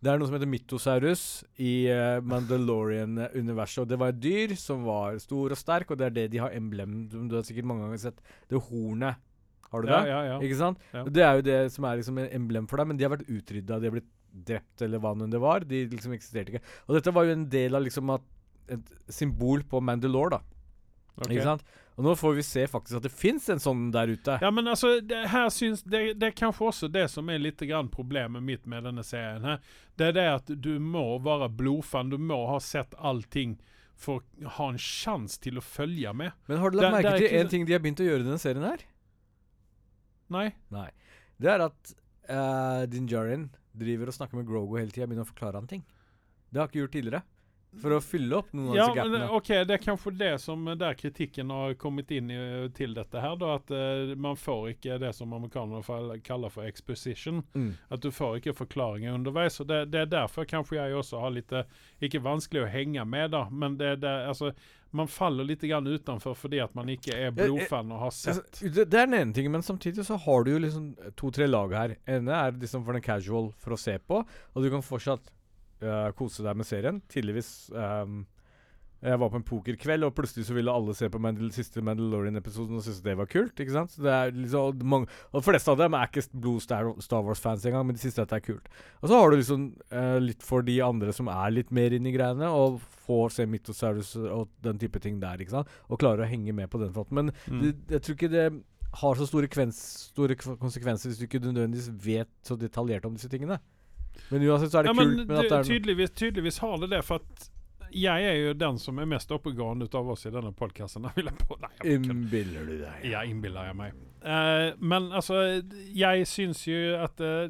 Det er noe som heter Mytosaurus i uh, Mandalorian-universet. Og det var et dyr som var stor og sterk, og det er det de har emblem som Du har sikkert mange ganger sett. Det hornet. Har du ja, det? ja, ja. Ikke sant? Ja. Det er jo det som er liksom en emblem for deg, men de har vært utrydda. De har blitt drept, eller hva nå det var. De liksom eksisterte ikke. Og dette var jo en del av liksom at et symbol på Mandalore, da. Okay. Ikke sant? Og nå får vi se faktisk at det fins en sånn der ute. Ja, men altså, det, her syns, det, det er kanskje også det som er litt grann problemet mitt med denne serien. her. Det er det at du må være blodfan. Du må ha sett allting for å ha en sjanse til å følge med. Men har du lagt er merke til en ting de har begynt å gjøre i denne serien her? Nei. Nei. Det er at uh, Din Djarin driver og snakker med Grogo hele tida og begynner å forklare han ting. Det har ikke gjort tidligere. For å fylle opp noen av Ja, disse men gapene. ok, det er kanskje det som eh, der kritikken har kommet inn i, til dette her. Da, at uh, man får ikke det som amerikanerne kaller for exposition. Mm. At du får ikke forklaringer underveis. Og det, det er derfor kanskje jeg også har litt eh, Ikke vanskelig å henge med, da, men det, det, altså, man faller litt grann utenfor fordi at man ikke er blodfan og har sett. Altså, det, det er den ene tingen, men samtidig så har du jo liksom to-tre lag her. ene er liksom for den casual for å se på, og du kan fortsatt øh, kose deg med serien. Tidligvis um, Jeg var på en pokerkveld, og plutselig så ville alle se på Mandal siste Mandalorian-episoden og syntes det var kult. ikke sant? Så det er liksom, mange, og de fleste av dem er ikke blod Star, Star Wars-fans engang, men de syns dette er kult. Og så har du liksom uh, litt for de andre som er litt mer inni greiene, og får se Mythosaurus og den type ting der, ikke sant? og klarer å henge med på den fronten. Men Mm. det, jeg tror ikke det har så store, kvens, store konsekvenser hvis du ikke nødvendigvis vet så detaljert om disse tingene. Men uansett så er det Ja, men kult. Men det, det tydeligvis, tydeligvis har det det, for at jeg er jo den som er mest oppegående av oss i denne podkasten. Innbiller du deg? Ja, innbiller jeg meg. Uh, men altså, jeg syns jo at uh,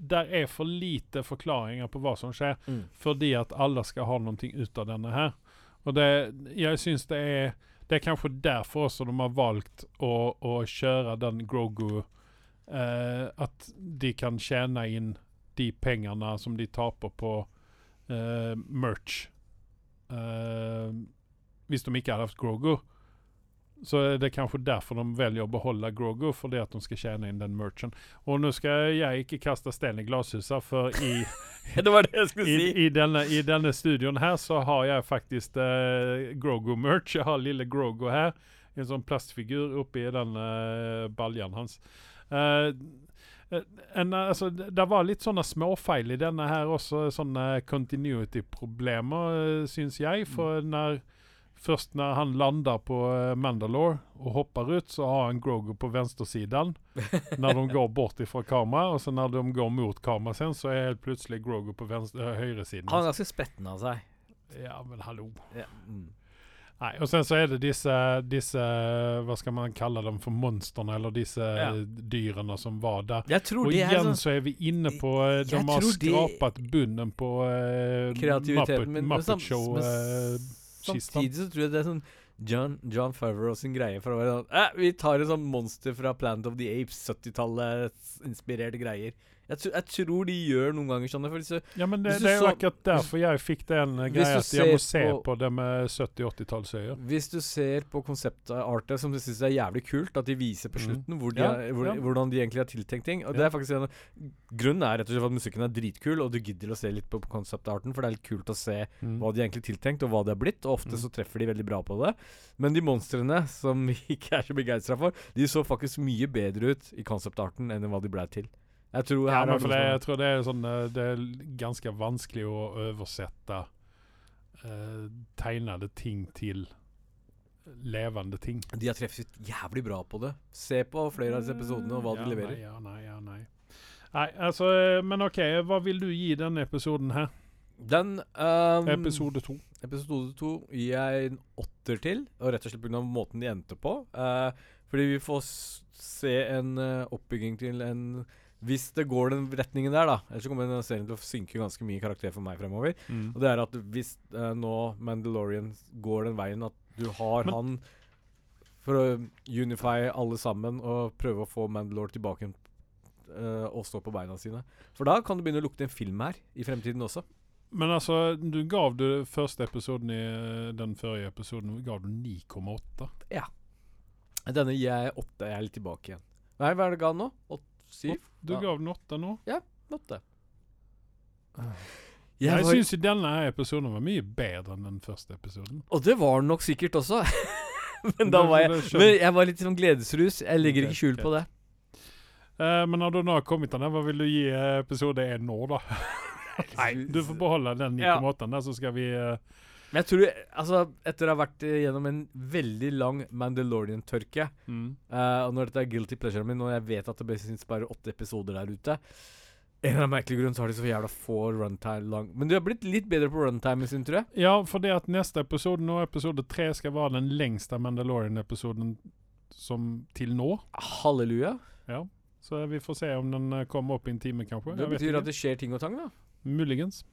der er for lite forklaringer på hva som skjer, Mm. fordi at alle skal ha noe ut av denne her. Og det, jeg syns det er Det er kanskje derfor også de har valgt å, å kjøre den Grogu uh, At de kan tjene inn de pengene som de taper på uh, merch. uh, hvis de ikke hadde hatt Grogu. så er det kanskje derfor de velger å beholde Grogu, for det at de skal tjene in den merchen. Og nå skal jeg ikke kasta stein i glashuset, for i, det var det i, i, denne, i denne studioen her så har jeg faktisk uh, Grogu-merch. Jeg har lille Grogu her. En sånn plastfigur oppi den uh, baljen hans. Uh, eh, en, eh, altså, det var litt sånne småfeil i denne her også. Sånne continuity-problemer, uh, syns jeg. For når Først når han lander på eh, Mandalore og hopper ut, så har han Grogo på venstresiden når de går bort ifra kamera. Og så når de går mot kamera sen, så er helt plutselig Grogo på venstre, høyresiden. Han er ganske spretten av seg. Ja, men hallo. Ja. Mm. Nei, og sen så er det disse, disse Hva skal man kalle dem for monstrene, eller disse Ja. dyrene som var der. Og det igjen sånn så er vi inne på eh, De har skrapet det- bunnen på uh, kreativiteten Muppet, Muppet Show. men eh, samtidig så tror jeg det er sånn John, John Favreau sin greie for å være sånn eh, Vi tar en sånn monster fra Planet of the Apes, 70-tallet-inspirerte greier. Jeg, tror- jeg tror de gjør noen ganger sånn. Så, Ja, men det, det er jo akkurat derfor jeg fikk den greia at jeg må se på- på det med 70-80-tallsøyer. hvis du ser på konseptartet, som du syns er jævlig kult, at de viser på Mm. slutten hvor de Ja, er, hvor, ja. hvordan de egentlig har tiltenkt ting. Og det er faktisk en, Grunnen er rett og slett at musikken er dritkul, og du gidder å se litt på konseptarten, for det er litt kult å se Mm. hva de egentlig tiltenkt, og hva det har blitt. Og ofte Mm. så treffer de veldig bra på det. Men de monstrene som vi ikke er så begeistra for, de så faktisk mye bedre ut i konseptarten enn hva de ble til. Jeg tror Ja, her men er for det, jeg tror det er sånn eh, Det er ganske vanskelig å oversette uh, tegnede ting til levende ting. De har treffet jævlig bra på det. Se på flere av disse episodene og hva ja, de leverer. Nei, ja, nei, ja, nei. Nei, altså eh, Men OK, hva vil du gi denne episoden her? Den um, Episode to. Episode to gir jeg en åtter til, og rett og slett pga. måten de endte på. Uh, fordi vi får se en uh, oppbygging til en hvis det går den retningen der, da Ellers kommer den serien til å synke ganske mye karakter for meg fremover. Mm. Og det er at hvis uh, nå Mandalorian går den veien at du har Men han for å unify alle sammen og prøve å få Mandalore tilbake uh, og stå på beina sine. For da kan det begynne å lukte en film her i fremtiden også. Men altså, du gav du første episoden i eh, den forrige episoden gav du 9,8. Ja. Denne gir jeg 8. Jeg er litt tilbake igjen. Nei, hva er det ga nå? 8? Siv. Du gav den åtte nå? Ja, åtte. Jeg, jeg syns denne episoden var mye bedre enn den første episoden. Og det var den nok sikkert også. men, da var jeg, men jeg var litt sånn gledesrus. Jeg legger ikke skjul på det. Uh, men når du nå har kommet til den, hva vil du gi eh, episode én nå, da? Nei, du får beholde den 9,8-en, ja. så skal vi uh, men jeg tror, altså, etter å ha vært gjennom en veldig lang Mandalorian-tørke mm. uh, Og når dette er guilty pleasure min, og jeg vet at det finnes bare åtte episoder der ute En eller annen merkelig grunn så har de så jævla få runtime lang Men du har blitt litt bedre på runtime sin, tror jeg. Ja, for det at neste episode nå, episode 3, skal være den lengste Mandalorian-episoden som til nå. Halleluja. Ja. Så vi får se om den eh, kommer opp i en time, kanskje. Det betyr at det skjer ting og tang, da. Muligens.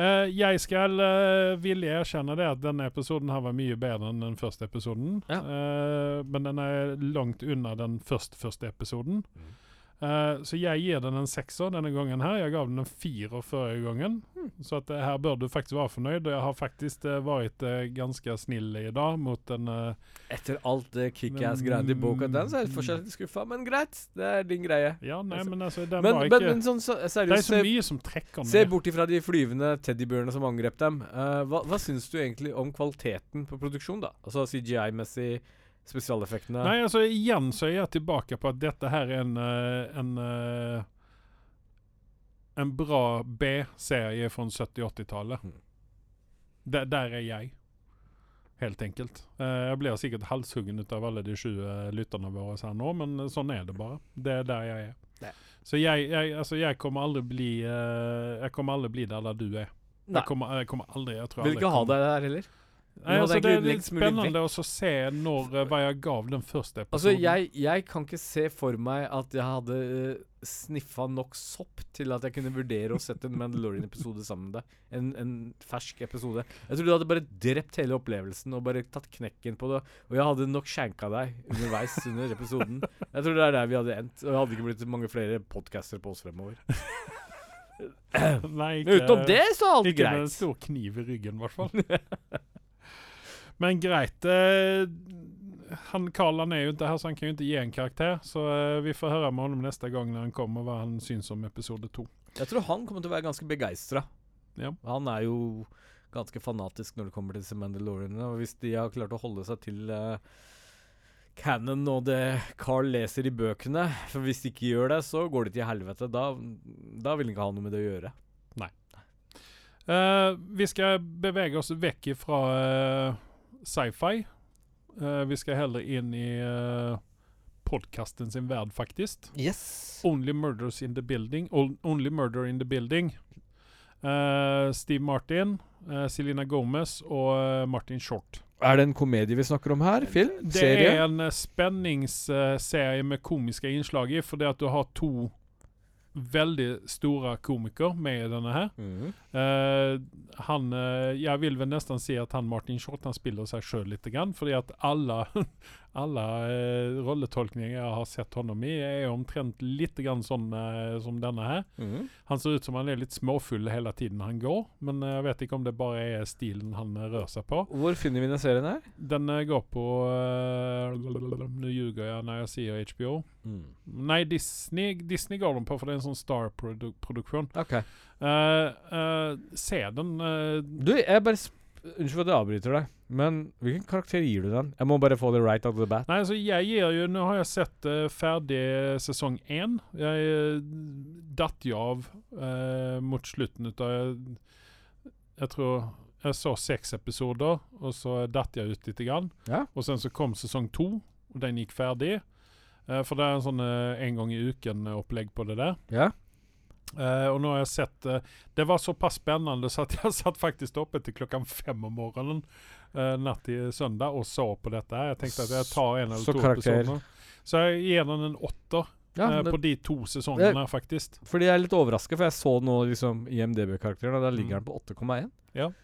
Eh, jeg skal uh, villig erkjenne det at denne episoden her var mye bedre enn den første episoden. Ja. Uh, men den er langt unna den første, første episoden. Mm. Eh, så jeg gir den en sekser denne gangen her. Jeg gav den en firer forrige gangen. Mm. Så at, eh, her bør du faktisk være fornøyd. Og jeg har faktisk uh, vært uh, ganske snill i dag mot den Etter alt det kickass-greiene i boka den, så er jeg fortsatt skuffa. Men greit, det er din greie. Ja, nei, Altså, men altså, den Men, var ikke men sånn så, Det er så mye som trekker se ned. bort ifra de flyvende teddybjørnene som angrep dem. Eh, hva hva syns du egentlig om kvaliteten på produksjon, da? Altså CGI-messig, spesialeffektene Nei, altså igjen så er jeg tilbake på at dette her er en eh, en, eh, en bra B-serie fra 70-80-tallet. Mm. Der, der er jeg. Helt enkelt. Eh, jeg blir sikkert halshuggen ut av alle de sju lytterne våre her nå, men sånn er det bare. Det er der jeg er. Nei. Så jeg, jeg, altså, jeg kommer aldri bli Jeg kommer aldri bli der der du er. Jeg kommer, jeg kommer aldri jeg tror Vil ikke ha deg der heller. Nei, altså, det er litt spennende å se når, eh, hva jeg gav den første episoden. Altså, jeg, jeg kan ikke se for meg at jeg hadde uh, sniffa nok sopp til at jeg kunne vurdere å sette en Mandalorian-episode sammen med deg. En, en fersk episode. Jeg tror du hadde bare drept hele opplevelsen og bare tatt knekken på det. Og jeg hadde nok skjenka deg underveis under episoden. Jeg tror det er der vi hadde endt. Og det hadde ikke blitt mange flere podcaster på oss fremover. Nei, Men utenom det så er alt Ikke med en greit. stor kniv i ryggen, i hvert fall. Men greit. Eh, han Karl er jo ikke inte här så han kan ju inte ge en karaktär. Så eh, vi får høre med honom nästa gång när han kommer hva han syns om episode to. Jeg tror han kommer til å være ganske begeistra. Ja. Han er jo ganske fanatisk når det kommer til disse Mandalorianene. Og hvis de har klart å holde seg til uh, canon og det Carl leser i bøkene For hvis de ikke gjør det, så går det til helvete. Da, da vil han ikke ha noe med det å gjøre. Eh, vi skal bevege oss vekk fra eh, sci-fi. Uh, vi skal heller inn i uh, podkasten sin verd, faktisk. Yes. Only Murders in the Building. O- Only Murder in the Building. Uh, Steve Martin, uh, Selena Gomez og uh, Martin Short. Er det en komedie vi snakker om her? Film? Det Serie? er en eh, spenningsserie med komiske innslag i, fordi at du har to veldig store komiker med i denne her. Mm. Uh, han, uh, jeg vil vel nesten si at han Martin Short han spiller seg sjøl litt, grann, fordi at alle, alle eh, rolletolkninger jeg har sett honom i, er omtrent litt grann sånn eh, som denne her. Mm. Han ser ut som han er litt småfull hele tiden han går, men eh, jeg vet ikke om det bare er stilen han rører rør seg på. Hvor finner vi den serien her? Den eh, går på eh, Nå ljuger jeg når jeg sier HBO. Mm. Nei, Disney, Disney går den på, for det er en sånn Star-produksjon. OK. se den. Uh, Du, jeg bare Unnskyld for at jeg avbryter deg, men hvilken karakter gir du den? Jeg må bare få det right out of the bat. Nei, altså jeg gir jo Nå har jeg sett uh, ferdig sesong én. Jeg uh, datt jo av uh, mot slutten ut av Jeg tror jeg så seks episoder, og så datt jeg ut litt. Grann. Ja. Og sen så kom sesong to, og den gikk ferdig. Uh, for det er en sånn eh, en gang i uken-opplegg på det der. Ja? Eh, og nå har jeg sett uh, Det var såpass spennende så at jeg satt faktisk oppe til klokken fem om morgenen uh, natt til søndag og så på dette. her. Jeg tenkte at jeg tar en eller Så to karakter. episoder. Så jeg gir den en åtter ja på de to sesongene, faktisk. fordi jeg er litt overraska, for jeg så nå liksom IMDb-karakteren, og der ligger Mm. den på 8,1.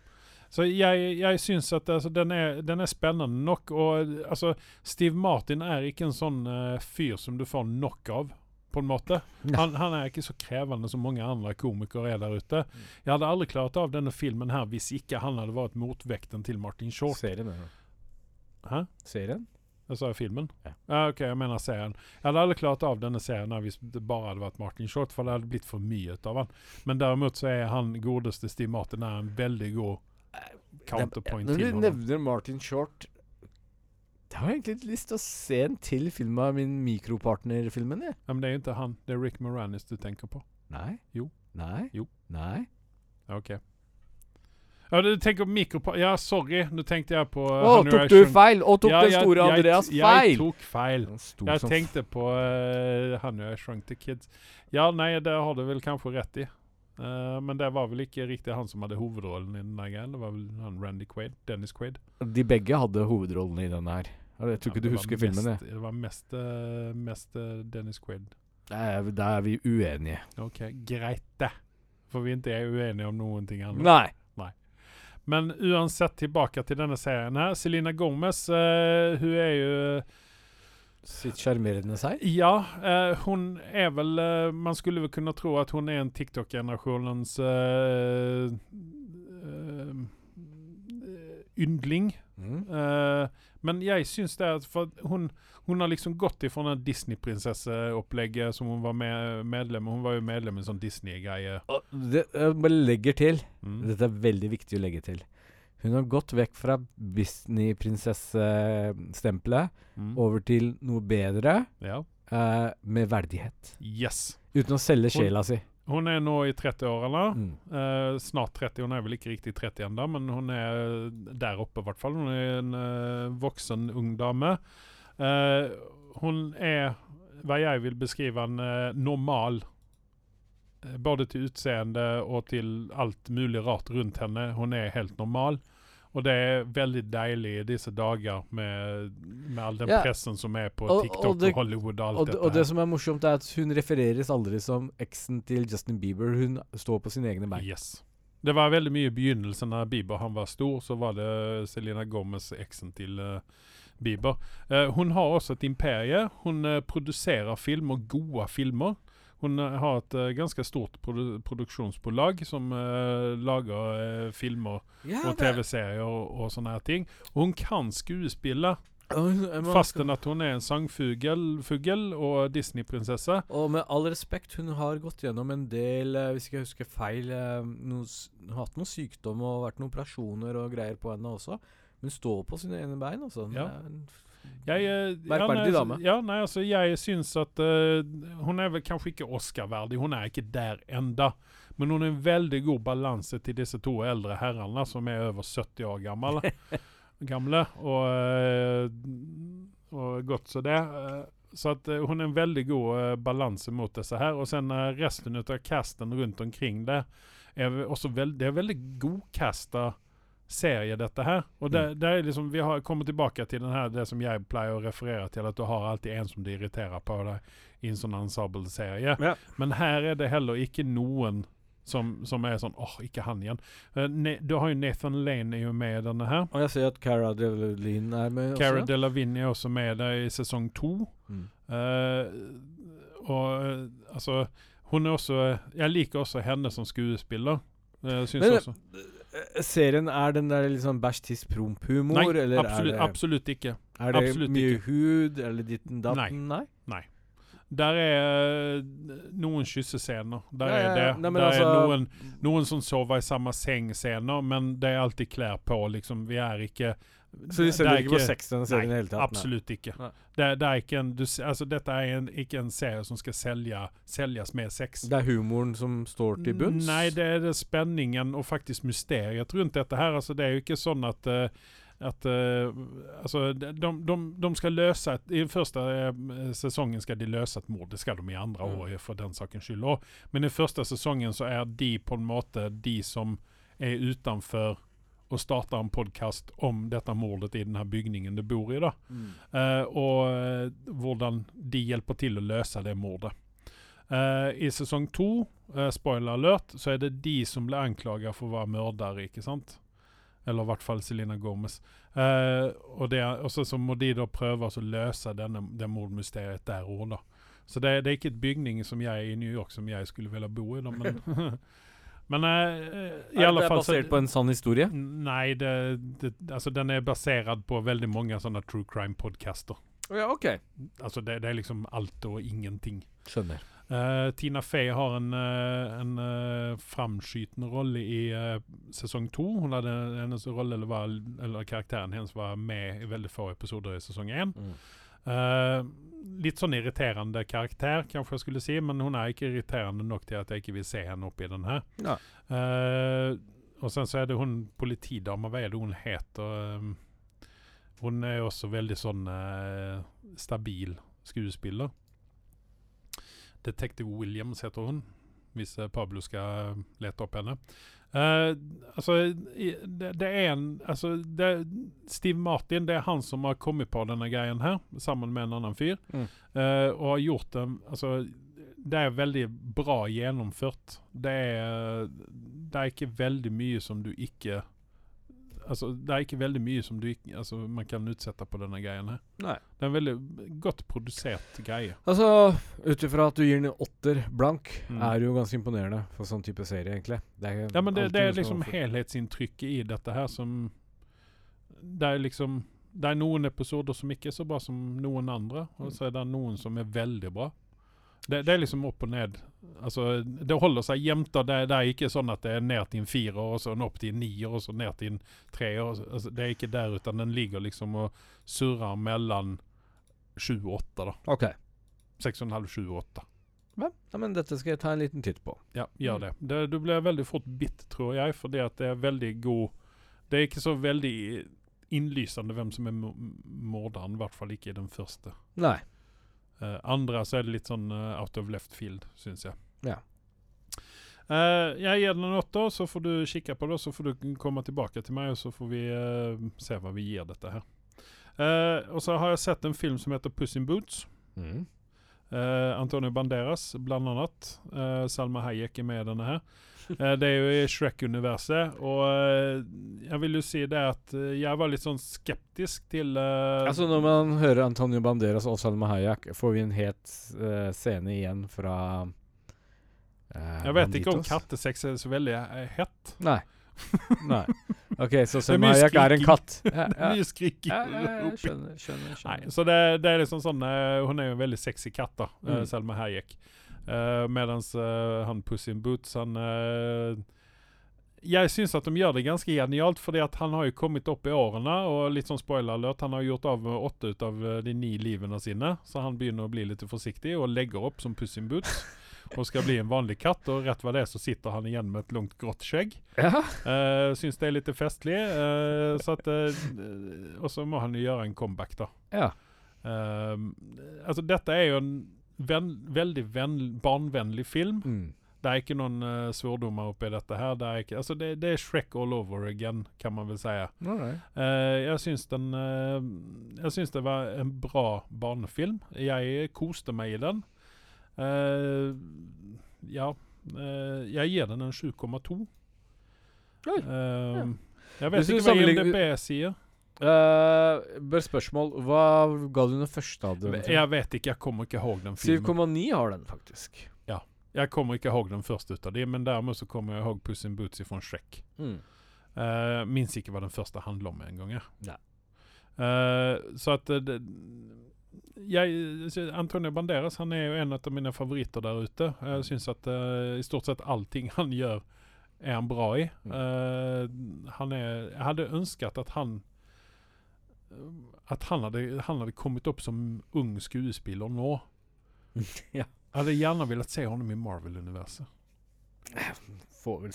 Så jeg, jeg syns at altså, den, er, den er spennende nok. Og altså, Steve Martin er ikke en sånn fyr som du får nok av, på en måte. Han, han er ikke så krevende som mange andre komikere er der ute. Jeg hadde aldri klart av denne filmen her hvis ikke han hadde vært motvekten til Martin Short. Serien. Hæ? Serien? Jeg sa filmen? Ja. ok, jeg mener serien. Jeg hadde aldri klart av denne serien hvis det bare hadde vært Martin Short, for det hadde blitt for mye av han. Men derimot så er han godeste Steve Martin er en veldig god counterpoint Når du nevner Martin Short Jeg har egentlig lyst til å se en til film av min mikropartner-filmen, Ja. Ja, men det er jo ikke han. Det er Rick Moranis du tenker på. Nei. Jo. Nei. Jo. Nei. Ok. Ja, du tenker på mikropartner... Ja, sorry. Nå tenkte jeg på uh, Å, Honey tok du feil? Og tok Ja, den store jeg- Andreas Jeg feil? tok feil. Jeg tenkte på uh, Honey I Shrunk the Kids. Ja, nei, det har du vel kanskje rett i. Eh, men det var vel ikke riktig han som hadde hovedrollen i den der greien. Det var vel han Randy Quaid. Dennis Quaid. De begge hadde hovedrollen i denne her. Jeg tror Ja, ikke du husker mest, filmen. Det var mest, eh, mest eh, Dennis Quaid. Da er- er vi uenige. Ok, greit det. For vi ikke er uenige om noen ting annet. Nei. Men uansett tilbake til denne serien her. Selina Gomez, uh, hun er jo Sitt sjarmerende seg. Ja, eh, hun er vel eh, Man skulle vel kunne tro at hun er en TikTok-generasjonens eh, eh, yndling. Mm. Eh, men jeg syns det at for hun, hun har liksom gått ifra det Disney-prinsesseopplegget som hun var med, medlem Hun var jo medlem i en sånn Disney-greie. Jeg bare legger til Mm. Dette er veldig viktig å legge til. Hun har gått vekk fra Disney-prinsessestempelet Mm. over til noe bedre, Ja. uh, med verdighet. Yes. Uten å selge sjela si. Hun er nå i 30-årene. Mm. Uh, snart 30. Hun er vel ikke riktig 30 ennå, men hun er der oppe, i hvert fall. Hun er en uh, voksen ung dame. Uh, hun er hva jeg vil beskrive en normal. Både til utseende og til alt mulig rart rundt henne. Hun er helt normal. Og det er veldig deilig i disse dager med, med all den Ja. pressen som er på Og- TikTok og og, Hollywood og alt Og, dette. Og og her. det som er morsomt, er at hun refereres aldri som eksen til Justin Bieber. Hun står på sine egne bein. Yes. Det var veldig mye i begynnelsen når Bieber han var stor, så var det Selena Gomez, eksen til uh, Bieber. Uh, hun har også et imperie. Hun uh, produserer filmer, gode filmer. Hun eh, har et eh, ganske stort produ produksjonsbolag som uh, lager uh, filmer Ja, og TV-serier og, og sånne her ting. Og hun kan skuespille. Fasten at hun er en sangfugl fugl og Disney-prinsesse. Og med all respekt, hun har gått gjennom en del, hvis ikke jeg husker feil noen, hatt noe sykdom og vært noen operasjoner og greier på henne også. Hun står på sine ene bein, altså. Ja. er en Jeg, eh, Merkverdig ja, nei, dame. Ja, nei, altså, jeg syns at uh, Hun er vel kanskje ikke Oscar-verdig, hun er ikke der enda. Men hun er en veldig god balanse til disse to eldre herrene som er over 70 år gamle. gamle og, eh, og godt så det. eh, Så at eh, hun er en veldig god eh, balanse mot disse her. Og sen eh, resten av casten rundt omkring det er også veld, det er veldig godkasta serie, dette her. Og det, det er liksom, vi har kommet tilbake til den her, det som jeg pleier å referere til, at du har alltid en som du irriterer på deg i en sånn ensemble-serie. Ja. Men her er det heller ikke noen som, som er sånn åh, ikke han igjen. Uh, ne, du har jo Nathan Lane er jo med i denne her. Og jeg ser at Cara Delevingne er med Cara. Delevingne er også med der i sesong to. Mm. Uh, og eh, altså Hun er også Jeg liker også henne som skuespiller. Uh, syns Men, også Serien, er den der litt sånn bæsj, tiss, promp-humor? Nei, eller absolutt, det, absolutt ikke. er det absolutt mye ikke. hud, eller ditten datten? Nei. Nei. Der er eh, noen kyssescener. Der Ja, ja, er det. Nei, Der altså- er noen, noen som sover i samme seng-scener, men det er alltid klær på, liksom. Vi er ikke Så de det selger er ikke på sex denne serien i det hele tatt? Absolutt ikke. Det, det er ikke en, du, altså, dette er en, ikke en serie som skal selge, selges med sex. Det er humoren som står til bunns? Nei, det er det spenningen og faktisk mysteriet rundt dette her. Altså, det er jo ikke sånn at uh, at uh, altså, de, de, de skal løse et, I den første eh, sesongen skal de løse et mord. Det skal de i andre Mm. år, for den sakens skyld òg. Men i første sesongen så er de på en måte de som er utenfor og starter en podkast om dette mordet i denne bygningen du bor i. da. Mm. Eh, og eh, hvordan de hjelper til å løse det mordet. Eh, I sesong to, eh, spoiler alert, så er det de som blir anklaget for å være mordere, ikke sant? Eller i hvert fall Selena Gomez. Eh, og det, og så, så må de da prøve å løse denne, det mordmysteriet der òg, da. Så det, det er ikke et bygning som jeg i New York som jeg skulle ville bo i, da, men Men uh, i Er alle det fall så- basert på en sann historie? Nei, det, det, altså den er basert på veldig mange sånne true crime-podcaster. Ja, OK. Altså det, det er liksom alt og ingenting. Skjønner. Eh, Tina Fey har en, eh, en eh, framskytende rolle i eh, sesong to. Hun hadde hennes rolle, eller, var, eller karakteren hennes var med i veldig få episoder i sesong én. Mm. Eh, litt sånn irriterende karakter, kanskje jeg skulle si, men hun er ikke irriterende nok til at jeg ikke vil se henne oppi den her. Ja. Uh, og sen så er det hun politidama, hva er det hun heter? Um, hun er også veldig sånn uh, stabil skuespiller. Detective Williams heter hun, hvis Pablo skal lete opp henne. Eh, altså, det, det er en altså, det, Steve Martin det er han som har kommet på denne greien her, sammen med en annen fyr. Mm. Uh, og har gjort det altså, Det er veldig bra gjennomført. Det er, det er ikke veldig mye som du ikke Altså, det er ikke veldig mye som du altså, man kan utsette på denne greien her. Nei. Det er en veldig godt produsert greie. Altså, ut ifra at du gir den en åtter blank, Mm. er jo ganske imponerende for sånn type serie, egentlig. Det er Ja, men det, det er liksom helhetsinntrykket i dette her som Det er liksom Det er noen episoder som ikke er så bra som noen andre, og så er det noen som er veldig bra. Det, det er liksom opp og ned. Altså, det holder seg jevnt. Det, det er ikke sånn at det er ned til en firer, og så opp til en nier, og så ned til en treer. Altså, det er ikke der, utan den ligger liksom og surrer mellom sju og åtte. da. OK. Seks og en halv, sju og åtte. Ja, men dette skal jeg ta en liten titt på. Ja, gjør det. det. Du blir veldig fort bitt, tror jeg, fordi at det er veldig god Det er ikke så veldig innlysende hvem som er mo- morderen, i hvert fall ikke i den første. Nei. Eh, andre så er det litt sånn uh, out of left field, syns jeg. Ja. Uh, jeg gir den en åtter, så får du kikke på det, så får du komme tilbake til meg, og så får vi se hva vi gir dette her. Og så har jeg sett en film som heter Puss in Boots. Mm. Eh, Antonio Banderas, blant annet. Uh, Salma Hayek er med i denne her. Uh, det er jo i Shrek-universet, og jeg vil jo si det at jeg var litt sånn skeptisk til Altså, når man hører Antonio Banderas og Salma Hayek, får vi en het scene igjen fra Jeg vet ikke om Banditos. kattesex er så veldig hett. Nei. Nei. OK, så Det er er en katt. Ja, ja. Mye skriking. Ja, ja, ja, oppi. skjønner, skjønner. Nei, så det, det er liksom sånn eh, Hun er jo en veldig sexy katt, da, eh, Mm. Selma Hayek. Uh, Mens uh, han Puss in Boots, han uh, Jeg syns at de gjør det ganske genialt, fordi at han har jo kommet opp i årene, og litt sånn spoiler alert, han har gjort av med åtte ut av eh, de ni livene sine, så han begynner å bli litt forsiktig og legger opp som Puss in Boots. Og skal bli en vanlig katt, og rett hva det er, så sitter han igjen med et langt, grått skjegg. Ja. Uh, syns det er litt festlig. Uh, eh, Og så må han jo gjøre en comeback, da. ja. Altså dette er jo en ven, veldig ven, barnevennlig film. Mm. Det er ikke noen uh, svordommer oppi dette her. Det er, ikke, altså det, det er Shrek all over again, kan man vel si. Right. Uh, jeg syns den uh, Jeg syns det var en bra barnefilm. Jeg koste meg i den. Eh, ja eh, Jeg gir den en 7,2. Oi, Ja. Jeg vet ikke hva IMDb sier. Uh, bare spørsmål. Hva ga du den første av dem? Jeg vet ikke, jeg kommer ikke ihåg den filmen. 7,9 har den faktisk. Ja. Jeg kommer ikke ihåg den første ut av det, men derimot så kommer jeg ihåg Puss in Boots fra Shrek. Mm. Uh, minns ikke hva den første handler om en gang. Uh, Eh, så at eh, det, jeg, Antonio Banderas han er jo en av mine favoritter der ute. Jeg syns at uh, i stort sett allting han gjør, er han bra i. Mm. Eh, han er, jeg hadde ønsket at han At han hadde, han hadde kommet opp som ung skuespiller nå. Ja. Jeg hadde gjerne villet se honom i Marvel-universet.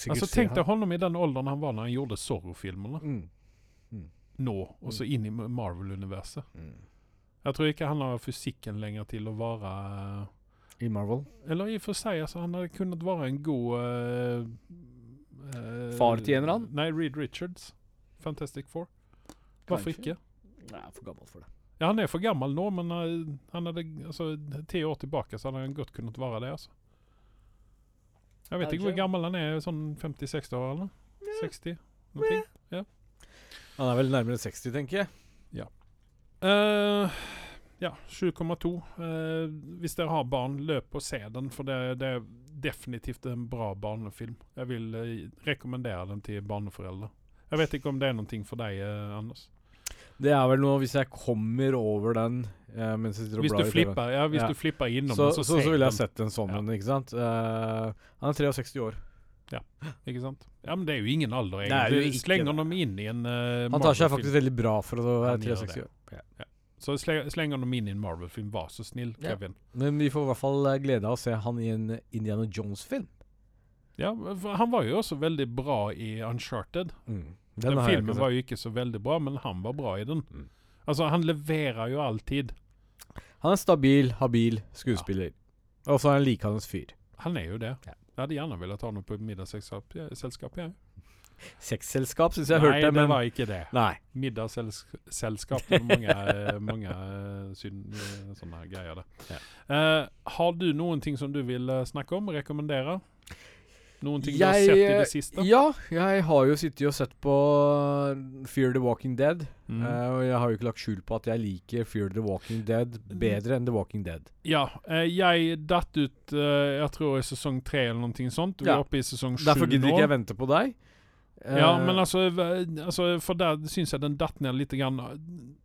Altså Tenk deg ham honom i den ålderen han var når han gjorde Zorro-filmerna. Mm. Nå, og så inn i Marvel-universet. Mm. Jeg tror ikke han har fysikken lenger til å være I Marvel. Eller i og for seg, altså, han hadde kunnet være en god Uh, uh, Far til en eller annen? Nei, Reed Richards. Fantastic Four. Hvorfor Kanskje. ikke? Nei, jeg er for gammel for det. Ja, han er for gammel nå, men uh, han hadde, altså, ti år tilbake så hadde han godt kunnet være det. altså. Jeg vet ikke hvor gammel han er. Sånn 50-60 år, eller? 60? Ja. Han er vel nærmere 60, tenker jeg. Eh, ja, 7,2. Uh, hvis dere har barn, løp og se den, for det, det er definitivt en bra barnefilm. Jeg vil uh, rekommendere den til barneforeldre. Jeg vet ikke om det er noe for deg, eh, Anders. Det er vel noe hvis jeg kommer over den eh, mens jeg sitter og Hvis blar du flipper, ja, hvis Ja. du flipper innom så, den, så, så, så, ville jeg sett en sånn Ja. en, ikke sant? Eh, han er 63 år. Ikke sant? Ja, men det er jo ingen alder, er egentlig. ikke Slenger dem inn i en uh, Han tar seg faktisk veldig bra for å være Han gjør 63 det. Så sle- slenger dem inn i en Marvel-film. Vær så snill, Ja. Kevin. Men vi får i hvert fall eh, glede av å se han i en Indiana Jones-film. Ja, han var jo også veldig bra i Uncharted. Mm. Den, den filmen var jo ikke så veldig bra, men han var bra i den. Mm. Altså, han leverer jo alltid. Han er stabil, habil skuespiller. Og så er han likandes fyr. Han er jo det. Ja. Jeg hadde gjerne villet ha noe på middagsselskap. Ja, ja. Sexselskap syns jeg Nei, hørte, det men var ikke det. Nei. Middagsselskap. Det mange, mange eh, syn, eh, sånne greier. Ja. Uh, har du noen ting som du vil snakke om? Rekommendere? Noen ting du har sett i det siste? Ja, jeg har jo sittet og sett på Fear the Walking Dead. Mm. Uh, og jeg har jo ikke lagt skjul på at jeg liker Fear the Walking Dead bedre enn The Walking Dead. Ja, uh, jeg datt ut uh, Jeg tror i sesong tre eller noe sånt. Vi Ja. er oppe i sesong sju nå. Derfor gidder ikke jeg vente på deg. Ja, Eh, men altså, altså For der syns jeg den datt ned litt. Grann.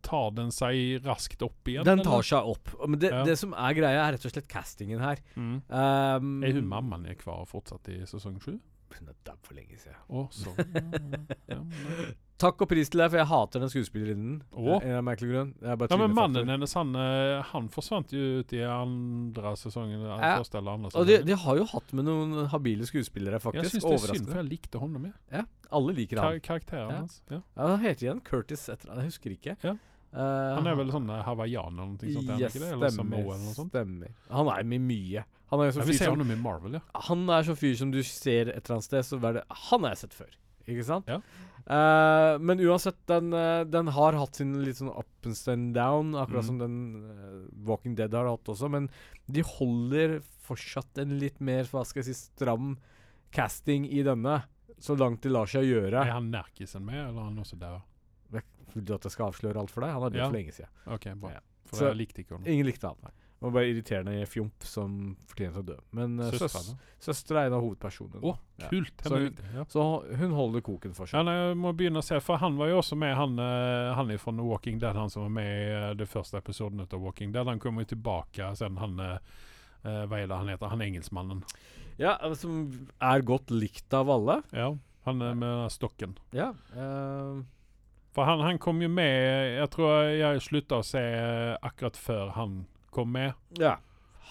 Tar den seg raskt opp igjen? Den eller? tar seg opp. Men det, Ja. det som er greia, er rett og slett castingen her. Mm. Um, Er hun mammaen er kvar fortsatt i sesong sju? Hun er dau for lenge siden. Å, sånn. ja, ja, men- Takk og pris til deg, for jeg hater den skuespillerinnen. Eh, ja, men mannen hennes, han, eh, han forsvant jo ut i andre sesongen. Ja. Første eller andre Og de, de har jo hatt med noen habile skuespillere, faktisk. jeg synes syns det er synd, for jeg likte honom. mi. Ja, alle liker han. Kar karakteren Ja. hans. Ja. Ja, han heter igjen Curtis etter jeg husker ikke. Ja. Uh, Han er vel sånn hawaiianer eller noe sånt? Yes, stemmer. Eller noe sånt? stemmer. Han er med mye. Han er jo sånn fyr som Marvel, ja. Han er sånn fyr som du ser et eller annet sted, så er det Han har jeg sett før. Ikke sant? Ja. Uh, men uansett, den, uh, den har hatt sin litt sånn up and down, akkurat Mm. som den uh, Walking Dead har hatt også. Men de holder fortsatt en litt mer hva skal jeg si, stram casting i denne. Så langt det lar seg gjøre. Er han nerkisen med, eller er han også der? Vil du at jeg skal avsløre alt for deg? Han er død Ja. for lenge siden. Okay, bra. Ja. For Så- jeg likte ikke han. Ingen likte han. Og bare irriterende fjomp som fortjener å dø. Men uh, Søstera. søstera er en av hovedpersonene. Ja. kult. Så- hun, ja. Så hun holder koken for seg. Ja, nei, jeg må begynne å se, for han var jo også med, han, eh, han er fra Walking Dead, han som var med i eh, det første episoden av Walking Dead. Han kommer jo tilbake sen, han Hva er det han heter? Han engelskmannen. Ja, Som er godt likt av alle. Ja, han er med stokken. Ja. uh For han, han kom jo med Jeg tror jeg slutta å se akkurat før han kom med. ja.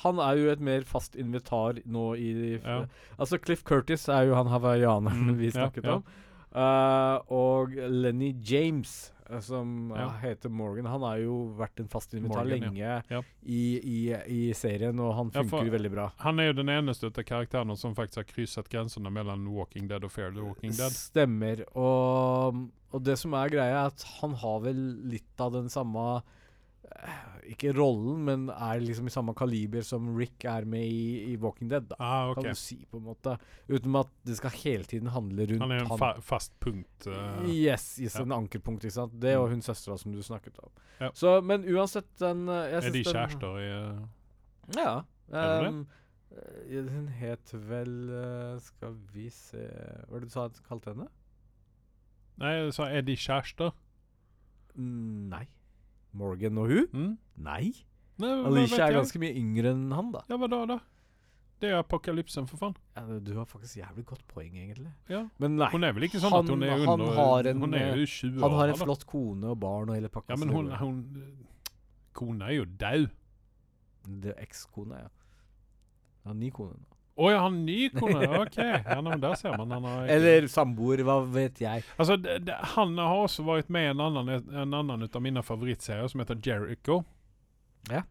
Han er jo et mer fast invitar nå i Ja. Altså, Cliff Curtis er jo han hawaiianeren Mm, vi snakket ja. om. Uh, og Lenny James, eh, som eh, heter Morgan, han har jo vært en fast invitar Morgan, lenge. I, i, i serien, og han funker veldig bra. Han er jo den eneste av karakterene som faktisk har krysset grensene mellom Walking Dead og the Walking Dead. Stemmer. Og, og det som er greia, er at han har vel litt av den samme Ikke rollen, men er liksom i samme kaliber som Rick er med i, i Walking Dead. Da, Ah, okay. Kan du si, på en måte. Uten at det skal hele tiden handle rundt Han er en fa fast punkt. Uh, Yes, yes ja. en ankerpunkt, ikke sant. Det og Mm. hun søstera som du snakket om. Ja. Så, men uansett, den eh, er de kjærester i uh, Ja. Eh, hun het vel Skal vi se Hva var det du sa du kalte henne? Nei, jeg sa er de kjærester? Mm, Nei. Morgan og hun? Mm? Nei. Nei, Alicia er ganske mye yngre enn han, da. Ja, hva da, da? Det er apokalypsen, for faen. Ja, du har faktisk jævlig godt poeng, egentlig. Ja. Men nei. Hun er vel ikke sånn Han- at hun er han under har en, Hun er eh, jo 20 Han har en flott kone og barn og hele pakka. Ja, men hun, hun Kona er jo er ekskone, ja. Han har ny kone nå. Å ja, han ny kone? OK. Ja, men der ser man. Han har Eller samboer, hva vet jeg. Altså, det, det, han har også vært med i en annen, en annen av mine favorittserier som heter Jericho. Ja.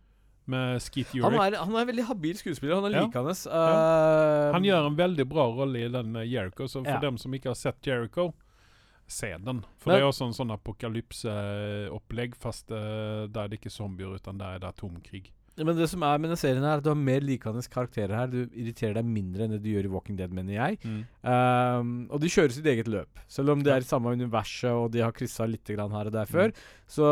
Med Skeet Han er, han er en veldig habil skuespiller. Han er Ja. likende. Uh, Han gjør en veldig bra rolle i den eh, Jericho, så for Ja. dem som ikke har sett Jericho, se den. For Men- det er også en sånn apokalypseopplegg, fast uh, der er det ikke zombier, utan der er det atomkrig. Men det som er med denne serien, her, at du har mer likende karakterer her. Du irriterer deg mindre enn det du gjør i Walking Dead, mener jeg. Um, og de kjører sitt eget løp. Selv om det er i samme universet og de har kryssa litt grann her og der før, Mm. så,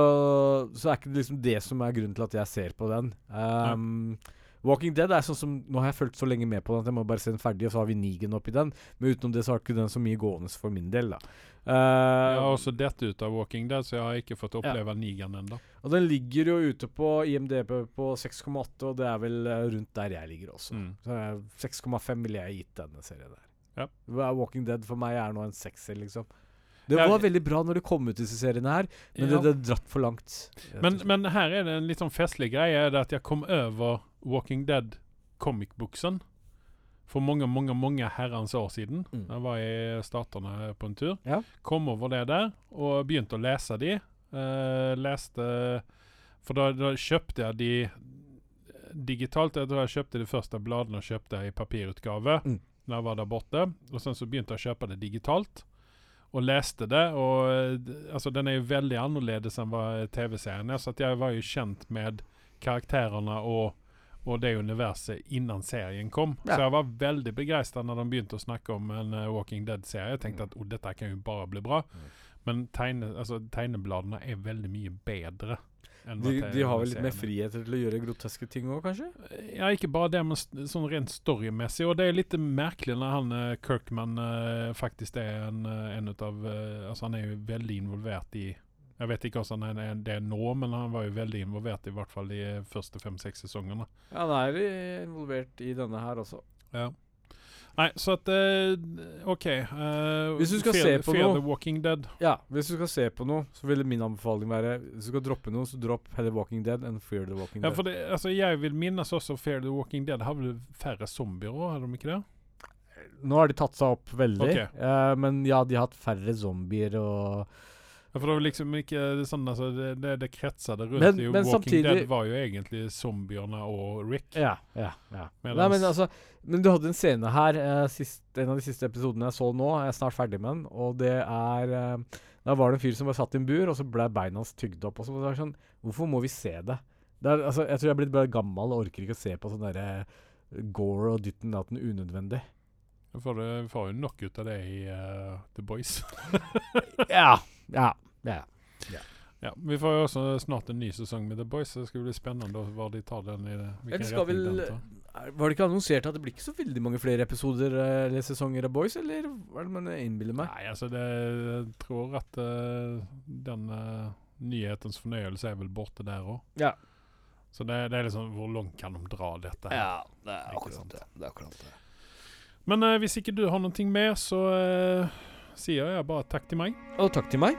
så er ikke det liksom det som er grunnen til at jeg ser på den. Um, Walking Dead er sånn som Nå har jeg fulgt så lenge med på den at jeg må bare se den ferdig, og så har vi Nigen oppi den. Men utenom det så har ikke den så mye gående for min del, da. Uh, Jeg har også dett ut av Walking Dead, så jeg har ikke fått Ja. oppleve Negan ennå. og den ligger jo ute på IMDb på 6,8, og det er vel eh, rundt der jeg ligger også. Mm. Så eh, 6,5 ville jeg gitt denne serien der. Ja. Walking Dead for meg er nå en sekser, liksom. Det Ja, var veldig bra når det kom ut disse seriene her, men Ja. det, det dratt for langt. Men, men her er det en litt sånn festlig greie. Er det at jeg kom over Walking Dead comic-buksen for mange, mange mange herrens år siden. Mm. Jeg var i Statene på en tur. Ja. Kom over det der og begynte å lese de. Uh, leste For da, da kjøpte jeg de digitalt. Jeg tror jeg kjøpte de første bladene og kjøpte i papirutgave Mm. når jeg var der borte. Og sen så begynte jeg å kjøpe det digitalt. Og leste det. Og eh, altså, den er jo veldig annerledes enn TV-serien er. Så jeg var jo kjent med karakterene og, og det universet innan serien kom. Ja. Så jeg var veldig begeistra når de begynte å snakke om en uh, Walking Dead-serie. Jeg tenkte at oh, dette kan jo bare bli bra. Mm. Men tegne, altså, tegnebladene er veldig mye bedre. de, de har vel litt mer frihet friheter til å gjøre groteske ting òg, kanskje? Ja, ikke bare det, men sånn rent storymessig. Og det er litt merkelig når han eh, Kirkman eh, faktisk er en, en av Altså, han er jo veldig involvert i Jeg vet ikke hvordan han er det nå, men han var jo veldig involvert, i hvert fall de første fem-seks sesongene. Ja, han er jo involvert i denne her også. Ja. Nei, så at uh, OK. Uh, Hvis du skal Fear, se på Fear noe- the Walking Dead. Ja, hvis du skal se på noe, så ville min anbefaling være Hvis du skal droppe noe, så dropp heller Walking Dead enn Fear the Walking Ja, Dead. for det, altså, jeg vil minnes også Fear the Walking Dead har vel færre zombier òg, har de ikke det? Nå har de tatt seg opp veldig, Ok. uh, men ja, de har hatt færre zombier og Ja, for det var liksom ikke sånn, altså, det, det, det kretset rundt Men- i men Walking samtidig- Dead var jo egentlig zombiene og Rick. Ja, ja, ja. Nei, men altså Men du hadde en scene her, eh, sist, en av de siste episodene jeg så nå, jeg er snart ferdig med den, og det er eh, Da var det en fyr som var satt i en bur, og så ble beina hans tygd opp. Og så var det sånn Hvorfor må vi se det? det er, altså, jeg tror jeg er blitt bare gammel og orker ikke å se på sånn derre Gore og dytten datten unødvendig. Vi får, vi får jo nok ut av det i uh, The Boys. ja, ja, ja. Ja, Vi får jo også snart en ny sesong med The Boys, så det skal bli spennende hva de tar den i det. hvilken skal vel den er- Var det ikke annonsert at det blir ikke så veldig mange flere episoder eh, eller sesonger av Boys, eller hva er det man innbiller meg? Nei, altså det, jeg tror at uh, den uh, nyhetens fornøyelse er vel borte der òg. Ja. Så det, det er liksom Hvor langt kan de dra dette? her? det er akkurat det. det, er akkurat det. Men uh, hvis ikke du har noe mer, så eh, sier jeg bare takk til meg. Og takk til meg.